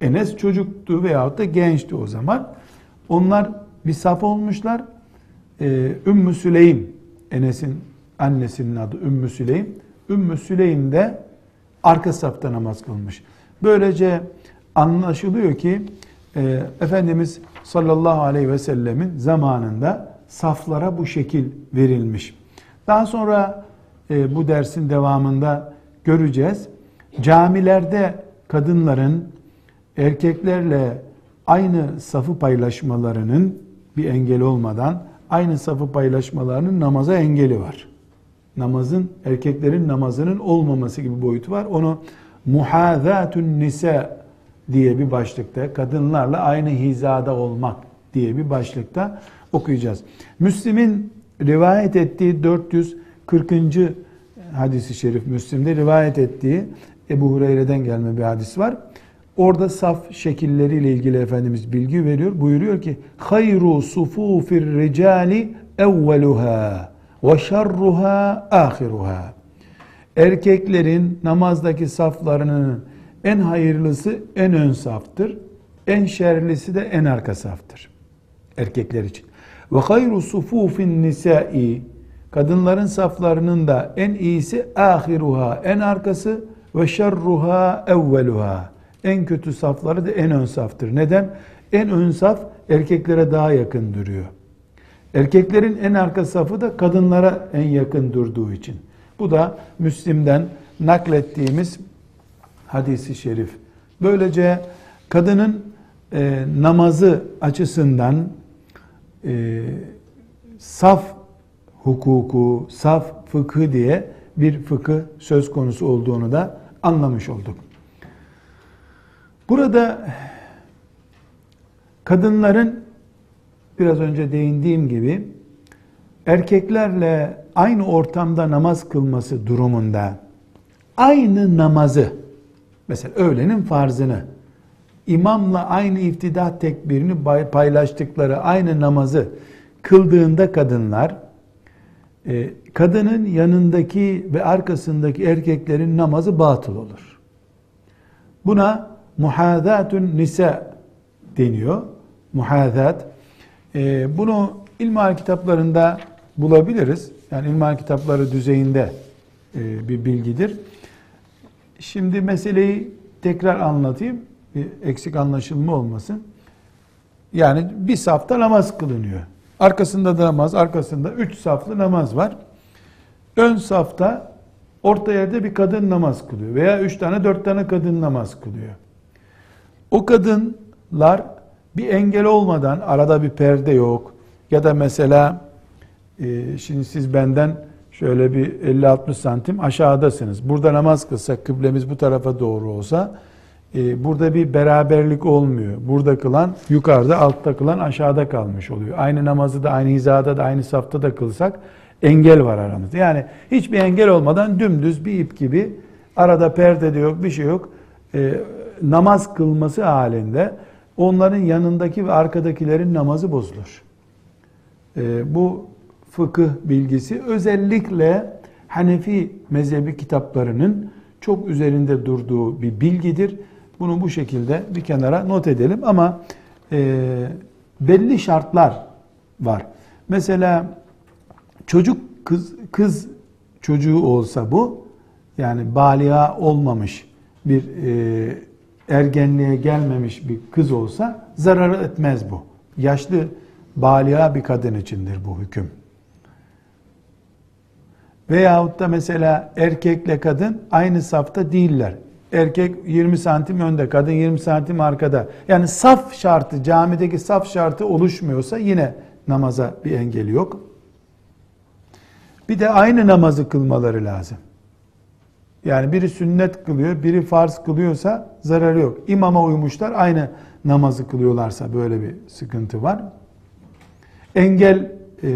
Enes çocuktu veyahut da gençti o zaman. Onlar bir saf olmuşlar. Ee, Ümmü Süleym, Enes'in annesinin adı Ümmü Süleym. Ümmü Süleym de arka safta namaz kılmış. Böylece anlaşılıyor ki e, Efendimiz sallallahu aleyhi ve sellemin zamanında saflara bu şekil verilmiş. Daha sonra e, bu dersin devamında göreceğiz. Camilerde kadınların erkeklerle aynı safı paylaşmalarının bir engel olmadan aynı safı paylaşmalarının namaza engeli var. Namazın erkeklerin namazının olmaması gibi boyutu var. Onu muhazatun nisa diye bir başlıkta kadınlarla aynı hizada olmak diye bir başlıkta okuyacağız. Müslim'in rivayet ettiği 440. hadisi şerif Müslim'de rivayet ettiği Ebu Hureyre'den gelme bir hadis var. Orada saf şekilleriyle ilgili Efendimiz bilgi veriyor. Buyuruyor ki hayru sufufir ricali evveluha ve şerruha ahiruha. Erkeklerin namazdaki saflarının en hayırlısı en ön saftır. En şerlisi de en arka saftır. Erkekler için. Ve hayru sufufin nisai kadınların saflarının da en iyisi ahiruha en arkası ve şerruha evveluha en kötü safları da en ön saftır. Neden? En ön saf erkeklere daha yakın duruyor. Erkeklerin en arka safı da kadınlara en yakın durduğu için. Bu da Müslim'den naklettiğimiz hadisi şerif. Böylece kadının e, namazı açısından e, saf hukuku, saf fıkı diye bir fıkı söz konusu olduğunu da anlamış olduk. Burada kadınların biraz önce değindiğim gibi erkeklerle aynı ortamda namaz kılması durumunda aynı namazı mesela öğlenin farzını imamla aynı iftidah tekbirini paylaştıkları aynı namazı kıldığında kadınlar e, kadının yanındaki ve arkasındaki erkeklerin namazı batıl olur. Buna muhazatun nisa deniyor. Muhazat. E, bunu ilmihal kitaplarında bulabiliriz. Yani ilmihal kitapları düzeyinde e, bir bilgidir. Şimdi meseleyi tekrar anlatayım. Bir eksik anlaşılma olmasın. Yani bir safta namaz kılınıyor. Arkasında da namaz, arkasında üç saflı namaz var. Ön safta orta yerde bir kadın namaz kılıyor. Veya üç tane, dört tane kadın namaz kılıyor. O kadınlar bir engel olmadan, arada bir perde yok. Ya da mesela e, şimdi siz benden şöyle bir 50-60 santim aşağıdasınız. Burada namaz kılsak, kıblemiz bu tarafa doğru olsa e, burada bir beraberlik olmuyor. Burada kılan yukarıda, altta kılan aşağıda kalmış oluyor. Aynı namazı da aynı hizada da aynı safta da kılsak engel var aramızda. Yani hiçbir engel olmadan dümdüz bir ip gibi arada perde de yok, bir şey yok. E, namaz kılması halinde onların yanındaki ve arkadakilerin namazı bozulur. E, bu fıkıh bilgisi özellikle Hanefi mezhebi kitaplarının çok üzerinde durduğu bir bilgidir. Bunu bu şekilde bir kenara not edelim ama e, belli şartlar var. Mesela çocuk kız kız çocuğu olsa bu yani baliğa olmamış bir e, ergenliğe gelmemiş bir kız olsa zararı etmez bu. Yaşlı baliğa bir kadın içindir bu hüküm. Veyahut da mesela erkekle kadın aynı safta değiller. Erkek 20 santim önde, kadın 20 santim arkada. Yani saf şartı, camideki saf şartı oluşmuyorsa yine namaza bir engeli yok. Bir de aynı namazı kılmaları lazım. Yani biri sünnet kılıyor, biri farz kılıyorsa zararı yok. İmama uymuşlar, aynı namazı kılıyorlarsa böyle bir sıkıntı var. Engel e,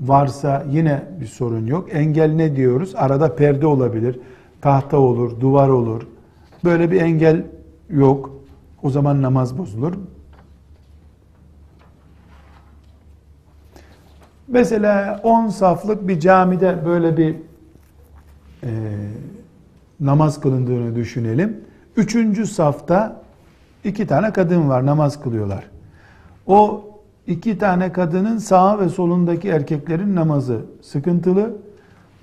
varsa yine bir sorun yok. Engel ne diyoruz? Arada perde olabilir, tahta olur, duvar olur. Böyle bir engel yok. O zaman namaz bozulur. Mesela 10 saflık bir camide böyle bir e, namaz kılındığını düşünelim. Üçüncü safta iki tane kadın var namaz kılıyorlar. O iki tane kadının sağ ve solundaki erkeklerin namazı sıkıntılı.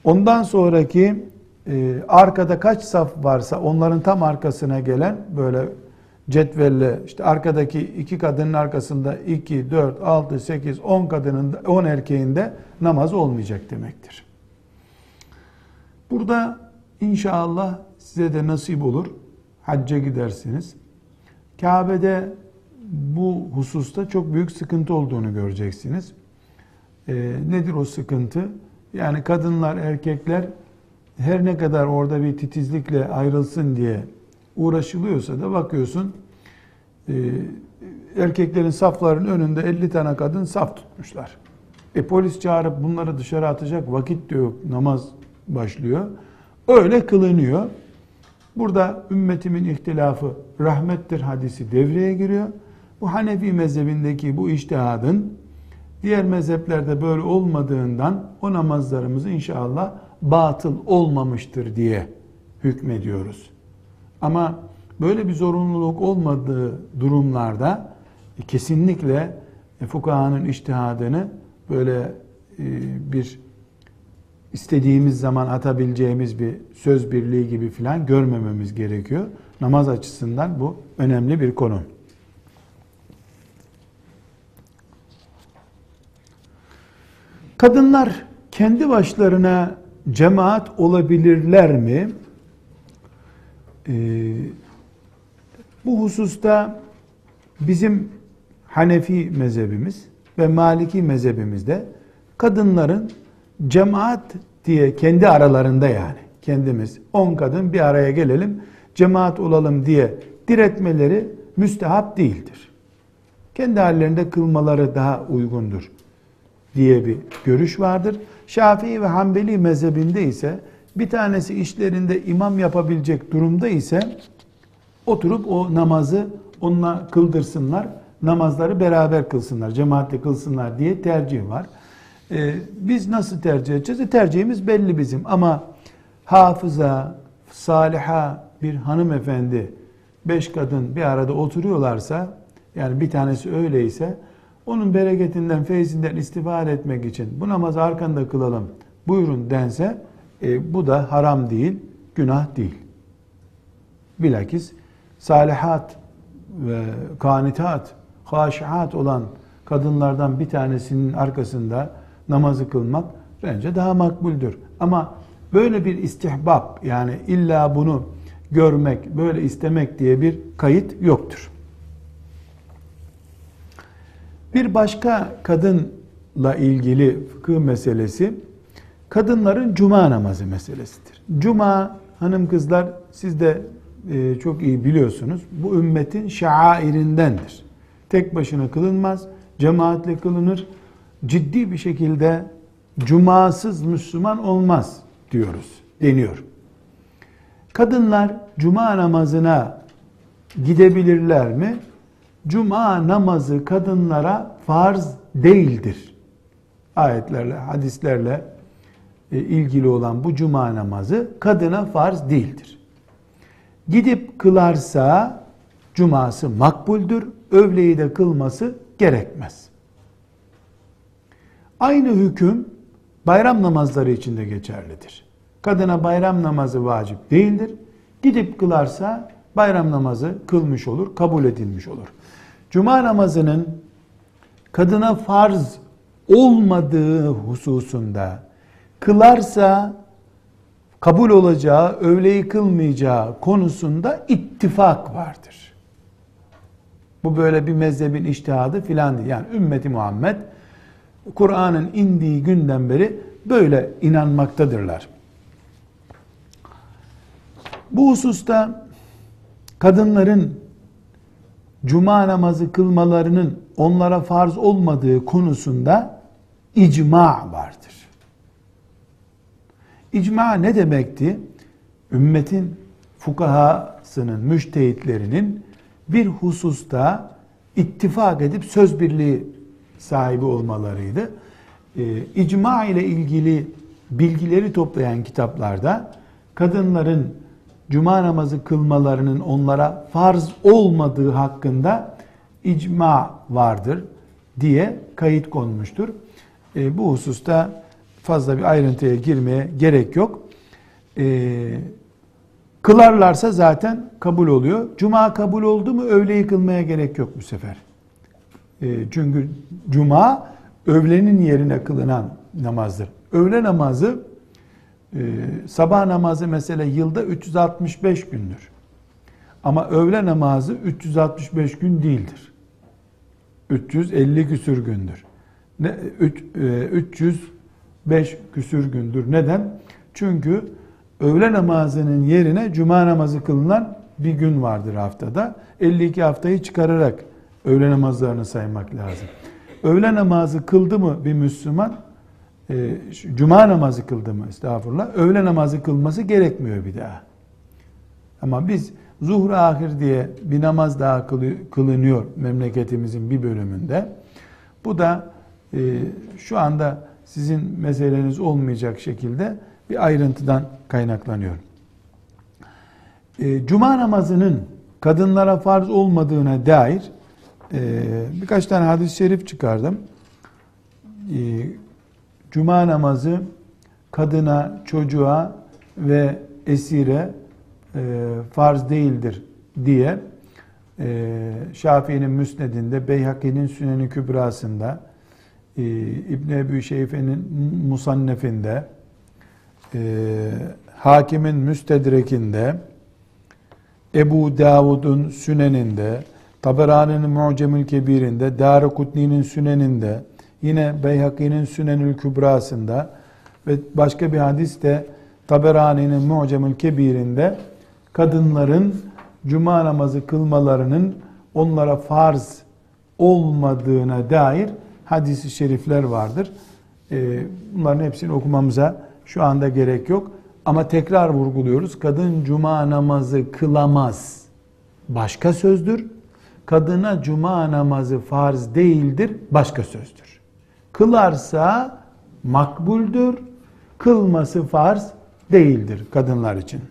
Ondan sonraki e, arkada kaç saf varsa onların tam arkasına gelen böyle cetvelle işte arkadaki iki kadının arkasında 2, 4, 6, 8, 10 kadının 10 erkeğinde namaz olmayacak demektir. Burada inşallah size de nasip olur. Hacca gidersiniz. Kabe'de bu hususta çok büyük sıkıntı olduğunu göreceksiniz. Ee, nedir o sıkıntı? Yani kadınlar, erkekler her ne kadar orada bir titizlikle ayrılsın diye uğraşılıyorsa da bakıyorsun e, erkeklerin safların önünde 50 tane kadın saf tutmuşlar. E polis çağırıp bunları dışarı atacak vakit de yok. Namaz başlıyor. Öyle kılınıyor. Burada ümmetimin ihtilafı rahmettir hadisi devreye giriyor. Bu Hanefi mezhebindeki bu iştihadın diğer mezheplerde böyle olmadığından o namazlarımız inşallah batıl olmamıştır diye hükmediyoruz. Ama böyle bir zorunluluk olmadığı durumlarda e, kesinlikle e, fukahanın iştihadını böyle e, bir istediğimiz zaman atabileceğimiz bir söz birliği gibi filan görmememiz gerekiyor. Namaz açısından bu önemli bir konu. Kadınlar kendi başlarına cemaat olabilirler mi? Ee, bu hususta bizim Hanefi mezhebimiz ve Maliki mezhebimizde kadınların cemaat diye kendi aralarında yani kendimiz 10 kadın bir araya gelelim cemaat olalım diye diretmeleri müstehap değildir. Kendi hallerinde kılmaları daha uygundur diye bir görüş vardır. Şafii ve Hanbeli mezhebinde ise bir tanesi işlerinde imam yapabilecek durumda ise oturup o namazı onunla kıldırsınlar. Namazları beraber kılsınlar, cemaatle kılsınlar diye tercih var. Ee, biz nasıl tercih edeceğiz? E, tercihimiz belli bizim ama hafıza, saliha bir hanımefendi, beş kadın bir arada oturuyorlarsa, yani bir tanesi öyleyse, onun bereketinden, feyzinden istifade etmek için bu namazı arkanda kılalım, buyurun dense, e, bu da haram değil, günah değil. Bilakis salihat ve kanitat, haşiat olan kadınlardan bir tanesinin arkasında namazı kılmak bence daha makbuldür. Ama böyle bir istihbab yani illa bunu görmek, böyle istemek diye bir kayıt yoktur. Bir başka kadınla ilgili fıkıh meselesi kadınların cuma namazı meselesidir. Cuma hanım kızlar siz de e, çok iyi biliyorsunuz. Bu ümmetin şairindendir. Tek başına kılınmaz, cemaatle kılınır. Ciddi bir şekilde cumasız Müslüman olmaz diyoruz, deniyor. Kadınlar cuma namazına gidebilirler mi? Cuma namazı kadınlara farz değildir. Ayetlerle, hadislerle e, ilgili olan bu cuma namazı kadına farz değildir. Gidip kılarsa cuması makbuldür, övleyi de kılması gerekmez. Aynı hüküm bayram namazları için de geçerlidir. Kadına bayram namazı vacip değildir. Gidip kılarsa bayram namazı kılmış olur, kabul edilmiş olur. Cuma namazının kadına farz olmadığı hususunda kılarsa kabul olacağı, öğleyi kılmayacağı konusunda ittifak vardır. Bu böyle bir mezhebin iştihadı filan değil. Yani ümmeti Muhammed Kur'an'ın indiği günden beri böyle inanmaktadırlar. Bu hususta kadınların cuma namazı kılmalarının onlara farz olmadığı konusunda icma vardır. İcma ne demekti? Ümmetin fukahasının, müştehitlerinin bir hususta ittifak edip söz birliği sahibi olmalarıydı. Ee, icma ile ilgili bilgileri toplayan kitaplarda kadınların cuma namazı kılmalarının onlara farz olmadığı hakkında icma vardır diye kayıt konmuştur. E, bu hususta fazla bir ayrıntıya girmeye gerek yok. E, kılarlarsa zaten kabul oluyor. Cuma kabul oldu mu öğleyi kılmaya gerek yok bu sefer. E, çünkü cuma öğlenin yerine kılınan namazdır. Öğle namazı e, sabah namazı mesela yılda 365 gündür. Ama öğle namazı 365 gün değildir. 350 küsür gündür. Ne, 3, e, 305 küsür gündür. Neden? Çünkü öğle namazının yerine cuma namazı kılınan bir gün vardır haftada. 52 haftayı çıkararak öğle namazlarını saymak lazım. Öğle namazı kıldı mı bir Müslüman? E, cuma namazı kıldı mı estağfurullah? Öğle namazı kılması gerekmiyor bir daha. Ama biz zuhur ahir diye bir namaz daha kılınıyor memleketimizin bir bölümünde. Bu da e, şu anda sizin meseleniz olmayacak şekilde bir ayrıntıdan kaynaklanıyor. E, Cuma namazının kadınlara farz olmadığına dair e, birkaç tane hadis-i şerif çıkardım. E, Cuma namazı kadına, çocuğa ve esire e, farz değildir diye e, Şafii'nin Müsned'inde, Beyhaki'nin Süneni Kübrası'nda, e, İbn Ebi Şeyfe'nin Musannef'inde, e, Hakim'in Müstedrek'inde, Ebu Davud'un Sünen'inde, Taberani'nin Mu'cemül Kebir'inde, Darukutni'nin Sünen'inde, yine Beyhaki'nin Sünenül Kübrası'nda ve başka bir hadis de Taberani'nin Mu'cemül Kebir'inde kadınların cuma namazı kılmalarının onlara farz olmadığına dair hadisi şerifler vardır. Ee, bunların hepsini okumamıza şu anda gerek yok. Ama tekrar vurguluyoruz. Kadın cuma namazı kılamaz. Başka sözdür. Kadına cuma namazı farz değildir. Başka sözdür. Kılarsa makbuldür. Kılması farz değildir kadınlar için.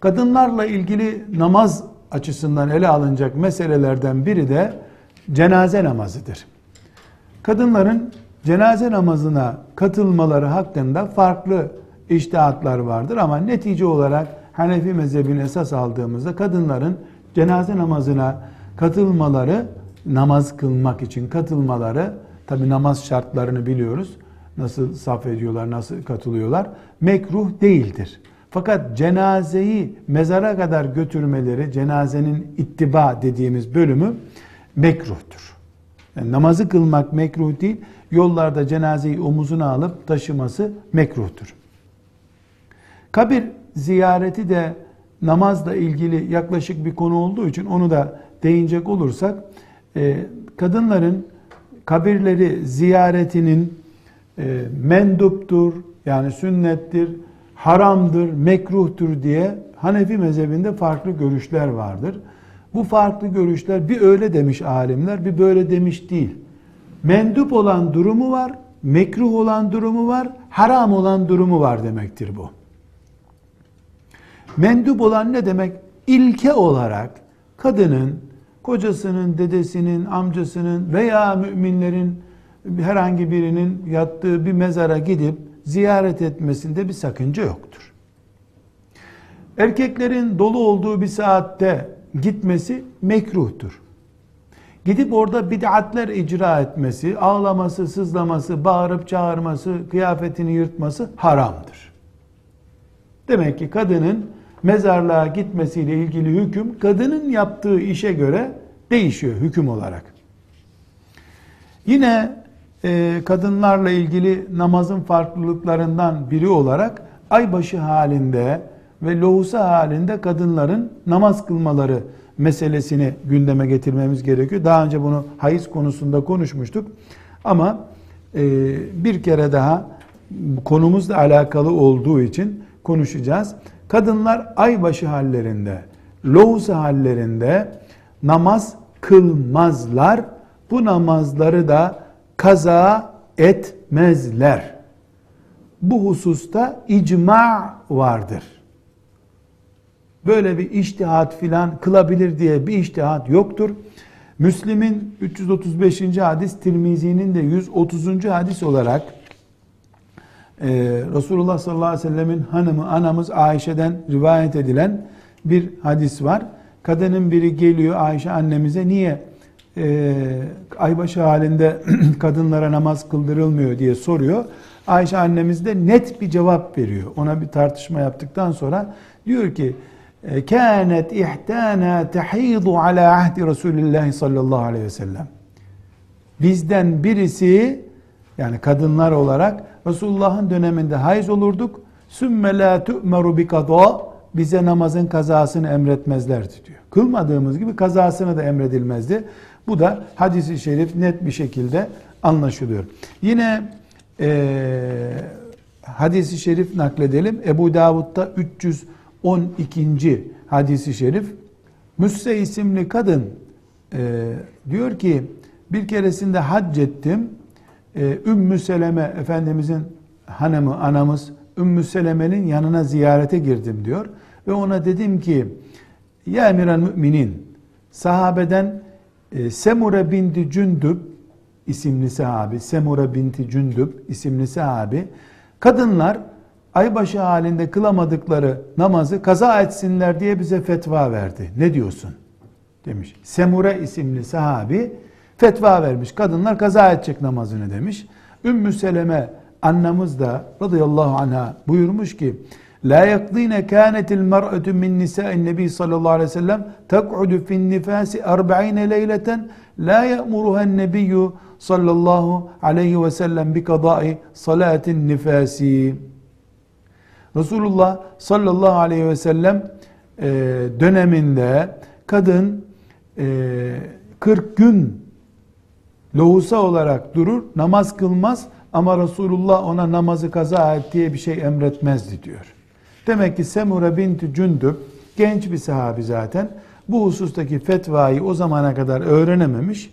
Kadınlarla ilgili namaz açısından ele alınacak meselelerden biri de cenaze namazıdır. Kadınların cenaze namazına katılmaları hakkında farklı iştihatlar vardır ama netice olarak Hanefi mezhebini esas aldığımızda kadınların cenaze namazına katılmaları, namaz kılmak için katılmaları, tabi namaz şartlarını biliyoruz. Nasıl saf ediyorlar, nasıl katılıyorlar. Mekruh değildir. Fakat cenazeyi mezara kadar götürmeleri, cenazenin ittiba dediğimiz bölümü mekruhtur. Yani namazı kılmak mekruh değil, yollarda cenazeyi omuzuna alıp taşıması mekruhtur. Kabir ziyareti de namazla ilgili yaklaşık bir konu olduğu için onu da değinecek olursak, e, kadınların kabirleri ziyaretinin e, menduptur, yani sünnettir, haramdır, mekruhtur diye Hanefi mezhebinde farklı görüşler vardır. Bu farklı görüşler bir öyle demiş alimler, bir böyle demiş değil. Mendup olan durumu var, mekruh olan durumu var, haram olan durumu var demektir bu. Mendup olan ne demek? İlke olarak kadının, kocasının, dedesinin, amcasının veya müminlerin herhangi birinin yattığı bir mezara gidip ziyaret etmesinde bir sakınca yoktur. Erkeklerin dolu olduğu bir saatte gitmesi mekruhtur. Gidip orada bid'atler icra etmesi, ağlaması, sızlaması, bağırıp çağırması, kıyafetini yırtması haramdır. Demek ki kadının mezarlığa gitmesiyle ilgili hüküm kadının yaptığı işe göre değişiyor hüküm olarak. Yine e, kadınlarla ilgili namazın farklılıklarından biri olarak aybaşı halinde ve lohusa halinde kadınların namaz kılmaları meselesini gündeme getirmemiz gerekiyor. Daha önce bunu hayız konusunda konuşmuştuk. Ama e, bir kere daha konumuzla alakalı olduğu için konuşacağız. Kadınlar aybaşı hallerinde, lohusa hallerinde namaz kılmazlar. Bu namazları da kaza etmezler. Bu hususta icma vardır. Böyle bir iştihat filan kılabilir diye bir iştihat yoktur. Müslim'in 335. hadis, Tirmizi'nin de 130. hadis olarak e, Resulullah sallallahu aleyhi ve sellemin hanımı anamız Ayşe'den rivayet edilen bir hadis var. Kadının biri geliyor Ayşe annemize niye e, aybaşı halinde kadınlara namaz kıldırılmıyor diye soruyor. Ayşe annemiz de net bir cevap veriyor. Ona bir tartışma yaptıktan sonra diyor ki kânet ihtâna tehidu ala ahdi Resulillah sallallahu aleyhi ve sellem. Bizden birisi yani kadınlar olarak Resulullah'ın döneminde hayız olurduk. Sümme la tu'meru bi bize namazın kazasını emretmezlerdi diyor. Kılmadığımız gibi kazasını da emredilmezdi. Bu da hadisi şerif net bir şekilde anlaşılıyor. Yine e, hadisi şerif nakledelim. Ebu Davud'da 312. hadisi şerif. Müsse isimli kadın e, diyor ki bir keresinde hac ettim. E, Ümmü Seleme Efendimizin hanımı, anamız Ümmü Seleme'nin yanına ziyarete girdim diyor. Ve ona dedim ki Ya emiren müminin sahabeden e, Semure binti Cündüb isimli sahabi, Semure binti Cündüb isimli sahabi, kadınlar aybaşı halinde kılamadıkları namazı kaza etsinler diye bize fetva verdi. Ne diyorsun? Demiş. Semure isimli sahabi fetva vermiş. Kadınlar kaza edecek namazını demiş. Ümmü Seleme annemiz de radıyallahu anha buyurmuş ki La yakdine kânetil mer'etü min nisâin nebi sallallahu aleyhi ve sellem tek'udu fin nifâsi 40 leyleten la ye'muruhen nebiyyü sallallahu aleyhi ve sellem bi kadai salatin nifasi. Resulullah sallallahu aleyhi ve sellem e, döneminde kadın 40 e, gün lohusa olarak durur, namaz kılmaz ama Resulullah ona namazı kaza et diye bir şey emretmezdi diyor. Demek ki Semure binti Cündüb genç bir sahabi zaten. Bu husustaki fetvayı o zamana kadar öğrenememiş.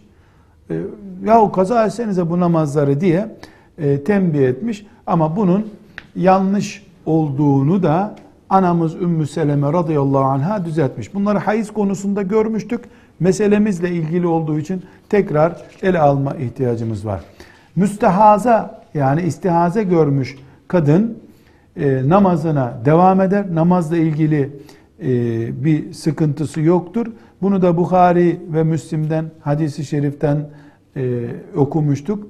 E, yahu kaza etsenize bu namazları diye e, tembih etmiş. Ama bunun yanlış olduğunu da anamız Ümmü Seleme radıyallahu anh'a düzeltmiş. Bunları hayız konusunda görmüştük. Meselemizle ilgili olduğu için tekrar ele alma ihtiyacımız var. Müstehaza yani istihaze görmüş kadın e, namazına devam eder. Namazla ilgili e, bir sıkıntısı yoktur. Bunu da Bukhari ve Müslim'den, hadisi şeriften e, okumuştuk.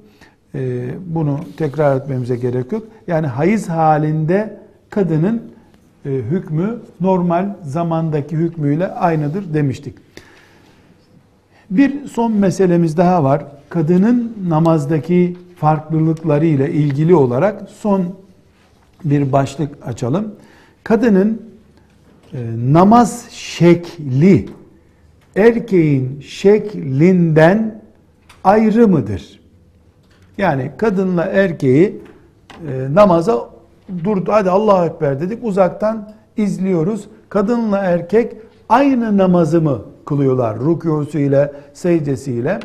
E, bunu tekrar etmemize gerek yok. Yani hayız halinde kadının e, hükmü normal zamandaki hükmüyle aynıdır demiştik. Bir son meselemiz daha var. Kadının namazdaki farklılıkları ile ilgili olarak son bir başlık açalım. Kadının e, namaz şekli erkeğin şeklinden ayrı mıdır? Yani kadınla erkeği e, namaza durdu. Hadi Allahu Ekber dedik. Uzaktan izliyoruz. Kadınla erkek aynı namazı mı kılıyorlar? Rükûsuyla, secdesiyle.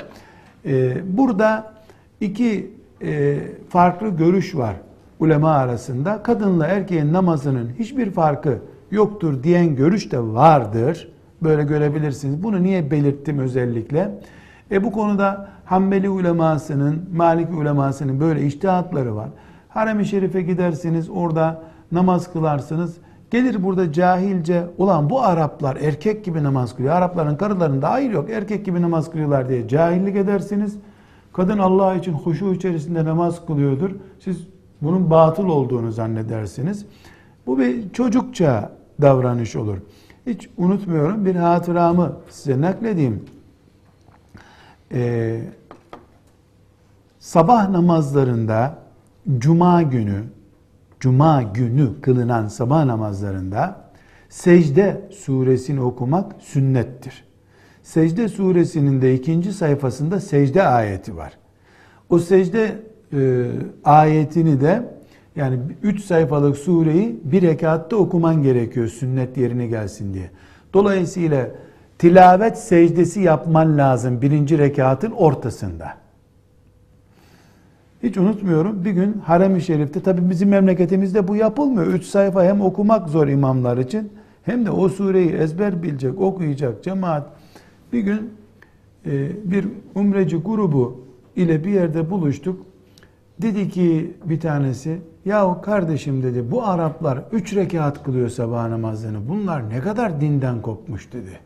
E, burada iki e, farklı görüş var ulema arasında kadınla erkeğin namazının hiçbir farkı yoktur diyen görüş de vardır. Böyle görebilirsiniz. Bunu niye belirttim özellikle? E bu konuda Hanbeli ulemasının, Maliki ulemasının böyle iştihatları var. Harem-i Şerif'e gidersiniz, orada namaz kılarsınız. Gelir burada cahilce ulan bu Araplar erkek gibi namaz kılıyor. Arapların karılarında hayır yok erkek gibi namaz kılıyorlar diye cahillik edersiniz. Kadın Allah için huşu içerisinde namaz kılıyordur. Siz bunun batıl olduğunu zannedersiniz. Bu bir çocukça davranış olur. Hiç unutmuyorum bir hatıramı size nakledeyim. Ee, sabah namazlarında cuma günü cuma günü kılınan sabah namazlarında secde suresini okumak sünnettir. Secde suresinin de ikinci sayfasında secde ayeti var. O secde e, ayetini de yani üç sayfalık sureyi bir rekatta okuman gerekiyor sünnet yerine gelsin diye. Dolayısıyla tilavet secdesi yapman lazım birinci rekatın ortasında. Hiç unutmuyorum bir gün Harem-i Şerif'te tabi bizim memleketimizde bu yapılmıyor. Üç sayfa hem okumak zor imamlar için hem de o sureyi ezber bilecek, okuyacak cemaat. Bir gün e, bir umreci grubu ile bir yerde buluştuk. Dedi ki bir tanesi, yahu kardeşim dedi bu Araplar üç rekat kılıyor sabah namazını. Bunlar ne kadar dinden kopmuş dedi.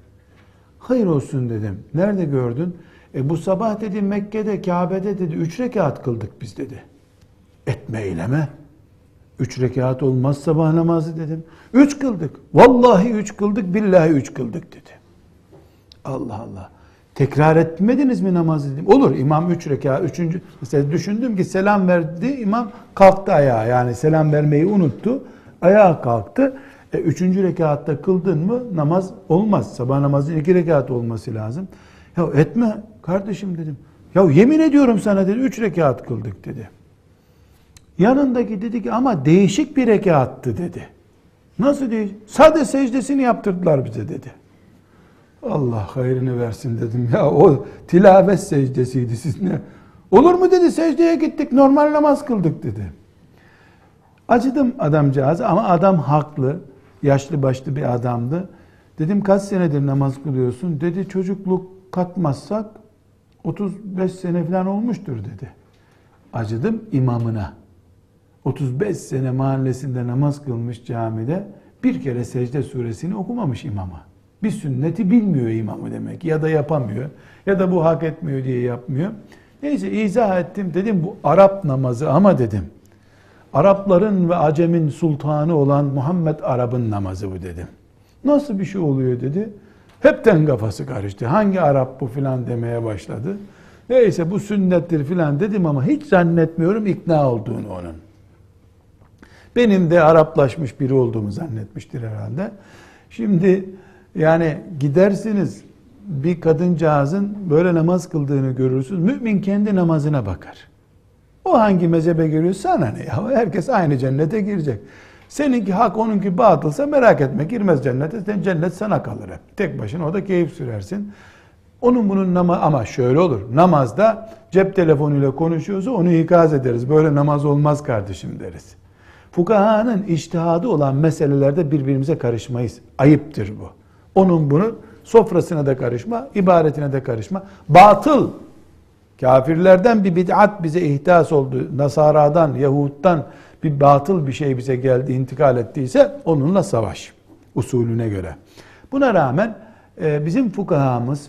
Hayır olsun dedim. Nerede gördün? E bu sabah dedi Mekke'de, Kabe'de dedi üç rekat kıldık biz dedi. Etme eyleme. Üç rekat olmaz sabah namazı dedim. Üç kıldık. Vallahi üç kıldık, billahi üç kıldık dedi. Allah Allah. Tekrar etmediniz mi namazı dedim. Olur imam üç rekat, üçüncü. Mesela düşündüm ki selam verdi, imam kalktı ayağa. Yani selam vermeyi unuttu. Ayağa kalktı. E, üçüncü rekatta kıldın mı namaz olmaz. Sabah namazı iki rekat olması lazım. Ya etme kardeşim dedim. Ya yemin ediyorum sana dedi üç rekat kıldık dedi. Yanındaki dedi ki ama değişik bir rekattı dedi. Nasıl değil? Sade secdesini yaptırdılar bize dedi. Allah hayrını versin dedim. Ya o tilavet secdesiydi siz ne? Olur mu dedi secdeye gittik normal namaz kıldık dedi. Acıdım adamcağız ama adam haklı. Yaşlı başlı bir adamdı. Dedim kaç senedir namaz kılıyorsun? Dedi çocukluk katmazsak 35 sene falan olmuştur dedi. Acıdım imamına. 35 sene mahallesinde namaz kılmış camide bir kere secde suresini okumamış imama. Bir sünneti bilmiyor imamı demek ya da yapamıyor ya da bu hak etmiyor diye yapmıyor. Neyse izah ettim dedim bu Arap namazı ama dedim. Arapların ve Acem'in sultanı olan Muhammed Arap'ın namazı bu dedim. Nasıl bir şey oluyor dedi. Hepten kafası karıştı. Hangi Arap bu filan demeye başladı. Neyse bu sünnettir filan dedim ama hiç zannetmiyorum ikna olduğunu onun. Benim de Araplaşmış biri olduğumu zannetmiştir herhalde. Şimdi yani gidersiniz bir kadıncağızın böyle namaz kıldığını görürsünüz. Mümin kendi namazına bakar. O hangi mezhebe giriyor sana ne ya? Herkes aynı cennete girecek. Seninki hak onunki batılsa merak etme girmez cennete. Sen cennet sana kalır hep. Tek başına o da keyif sürersin. Onun bunun namaz ama şöyle olur. Namazda cep telefonuyla konuşuyorsa onu ikaz ederiz. Böyle namaz olmaz kardeşim deriz. Fukahanın iştihadı olan meselelerde birbirimize karışmayız. Ayıptır bu. Onun bunu sofrasına da karışma, ibaretine de karışma. Batıl. Kafirlerden bir bid'at bize ihdas oldu. Nasara'dan, Yahud'dan bir batıl bir şey bize geldi, intikal ettiyse onunla savaş usulüne göre. Buna rağmen e, bizim fukahamız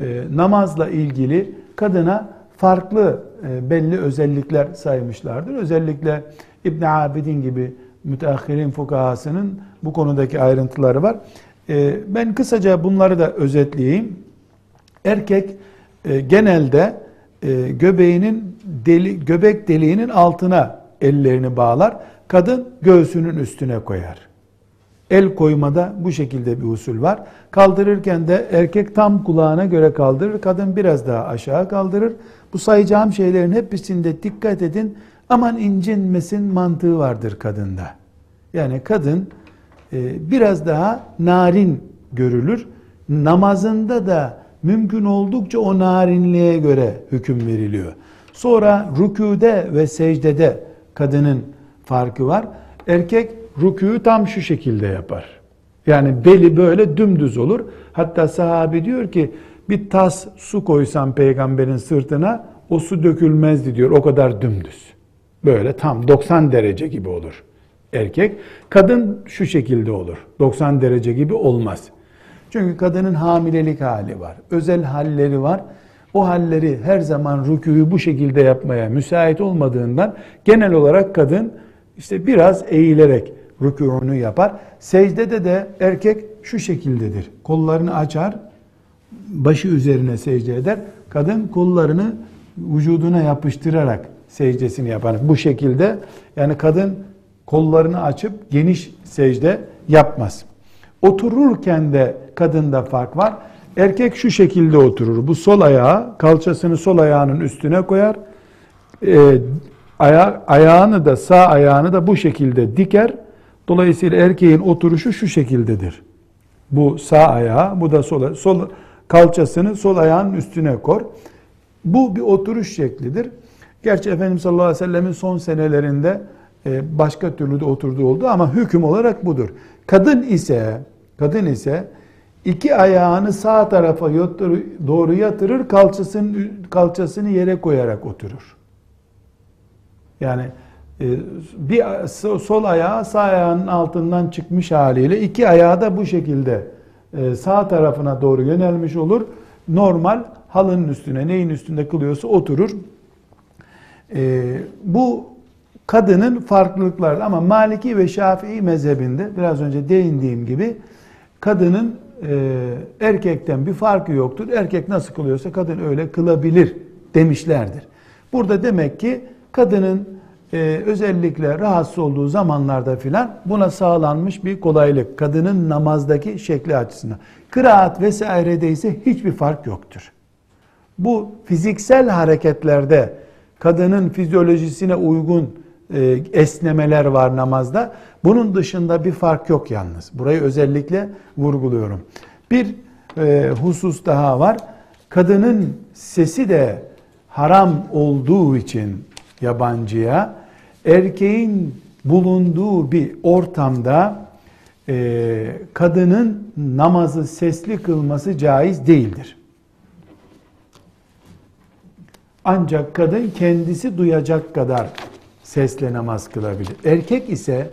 e, namazla ilgili kadına farklı e, belli özellikler saymışlardır. Özellikle İbn Abidin gibi müteahhirin fukahasının bu konudaki ayrıntıları var. Ben kısaca bunları da özetleyeyim. Erkek genelde göbeğinin deli, göbek deliğinin altına ellerini bağlar. Kadın göğsünün üstüne koyar. El koymada bu şekilde bir usul var. Kaldırırken de erkek tam kulağına göre kaldırır, kadın biraz daha aşağı kaldırır. Bu sayacağım şeylerin hepsinde dikkat edin. Aman incinmesin mantığı vardır kadında. Yani kadın e, biraz daha narin görülür. Namazında da mümkün oldukça o narinliğe göre hüküm veriliyor. Sonra rüküde ve secdede kadının farkı var. Erkek rükûyu tam şu şekilde yapar. Yani beli böyle dümdüz olur. Hatta sahabi diyor ki bir tas su koysam peygamberin sırtına o su dökülmezdi diyor. O kadar dümdüz. Böyle tam 90 derece gibi olur. erkek. Kadın şu şekilde olur. 90 derece gibi olmaz. Çünkü kadının hamilelik hali var. Özel halleri var. O halleri her zaman rükûyu bu şekilde yapmaya müsait olmadığından genel olarak kadın işte biraz eğilerek rükûunu yapar. Secdede de erkek şu şekildedir. Kollarını açar, başı üzerine secde eder. Kadın kollarını vücuduna yapıştırarak secdesini yapar. Bu şekilde yani kadın kollarını açıp geniş secde yapmaz. Otururken de kadında fark var. Erkek şu şekilde oturur. Bu sol ayağı kalçasını sol ayağının üstüne koyar. Ee, aya, ayağını da sağ ayağını da bu şekilde diker. Dolayısıyla erkeğin oturuşu şu şekildedir. Bu sağ ayağı, bu da sol, sol kalçasını sol ayağının üstüne kor. Bu bir oturuş şeklidir. Gerçi Efendimiz sallallahu aleyhi ve sellemin son senelerinde e, başka türlü de oturduğu oldu ama hüküm olarak budur. Kadın ise kadın ise iki ayağını sağ tarafa doğru yatırır, kalçasını kalçasını yere koyarak oturur. Yani e, bir sol ayağı sağ ayağının altından çıkmış haliyle iki ayağı da bu şekilde e, sağ tarafına doğru yönelmiş olur. Normal halının üstüne neyin üstünde kılıyorsa oturur. Bu kadının farklılıkları ama Maliki ve Şafii mezhebinde biraz önce değindiğim gibi kadının e, erkekten bir farkı yoktur. Erkek nasıl kılıyorsa kadın öyle kılabilir demişlerdir. Burada demek ki kadının e, özellikle rahatsız olduğu zamanlarda filan buna sağlanmış bir kolaylık. Kadının namazdaki şekli açısından. Kıraat vesairede ise hiçbir fark yoktur. Bu fiziksel hareketlerde kadının fizyolojisine uygun esnemeler var namazda. Bunun dışında bir fark yok yalnız. Burayı özellikle vurguluyorum. Bir e, husus daha var. Kadının sesi de haram olduğu için yabancıya erkeğin bulunduğu bir ortamda e, kadının namazı sesli kılması caiz değildir. Ancak kadın kendisi duyacak kadar sesle namaz kılabilir. Erkek ise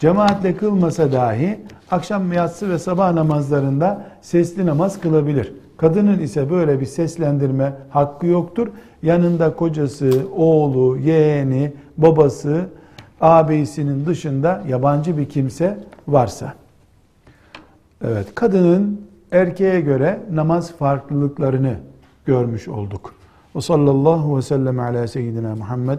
cemaatle kılmasa dahi akşam yatsı ve sabah namazlarında sesli namaz kılabilir. Kadının ise böyle bir seslendirme hakkı yoktur. Yanında kocası, oğlu, yeğeni, babası, ağabeyisinin dışında yabancı bir kimse varsa. Evet, kadının erkeğe göre namaz farklılıklarını görmüş olduk. Ve sallallahu ve sellem ala seyyidina Muhammed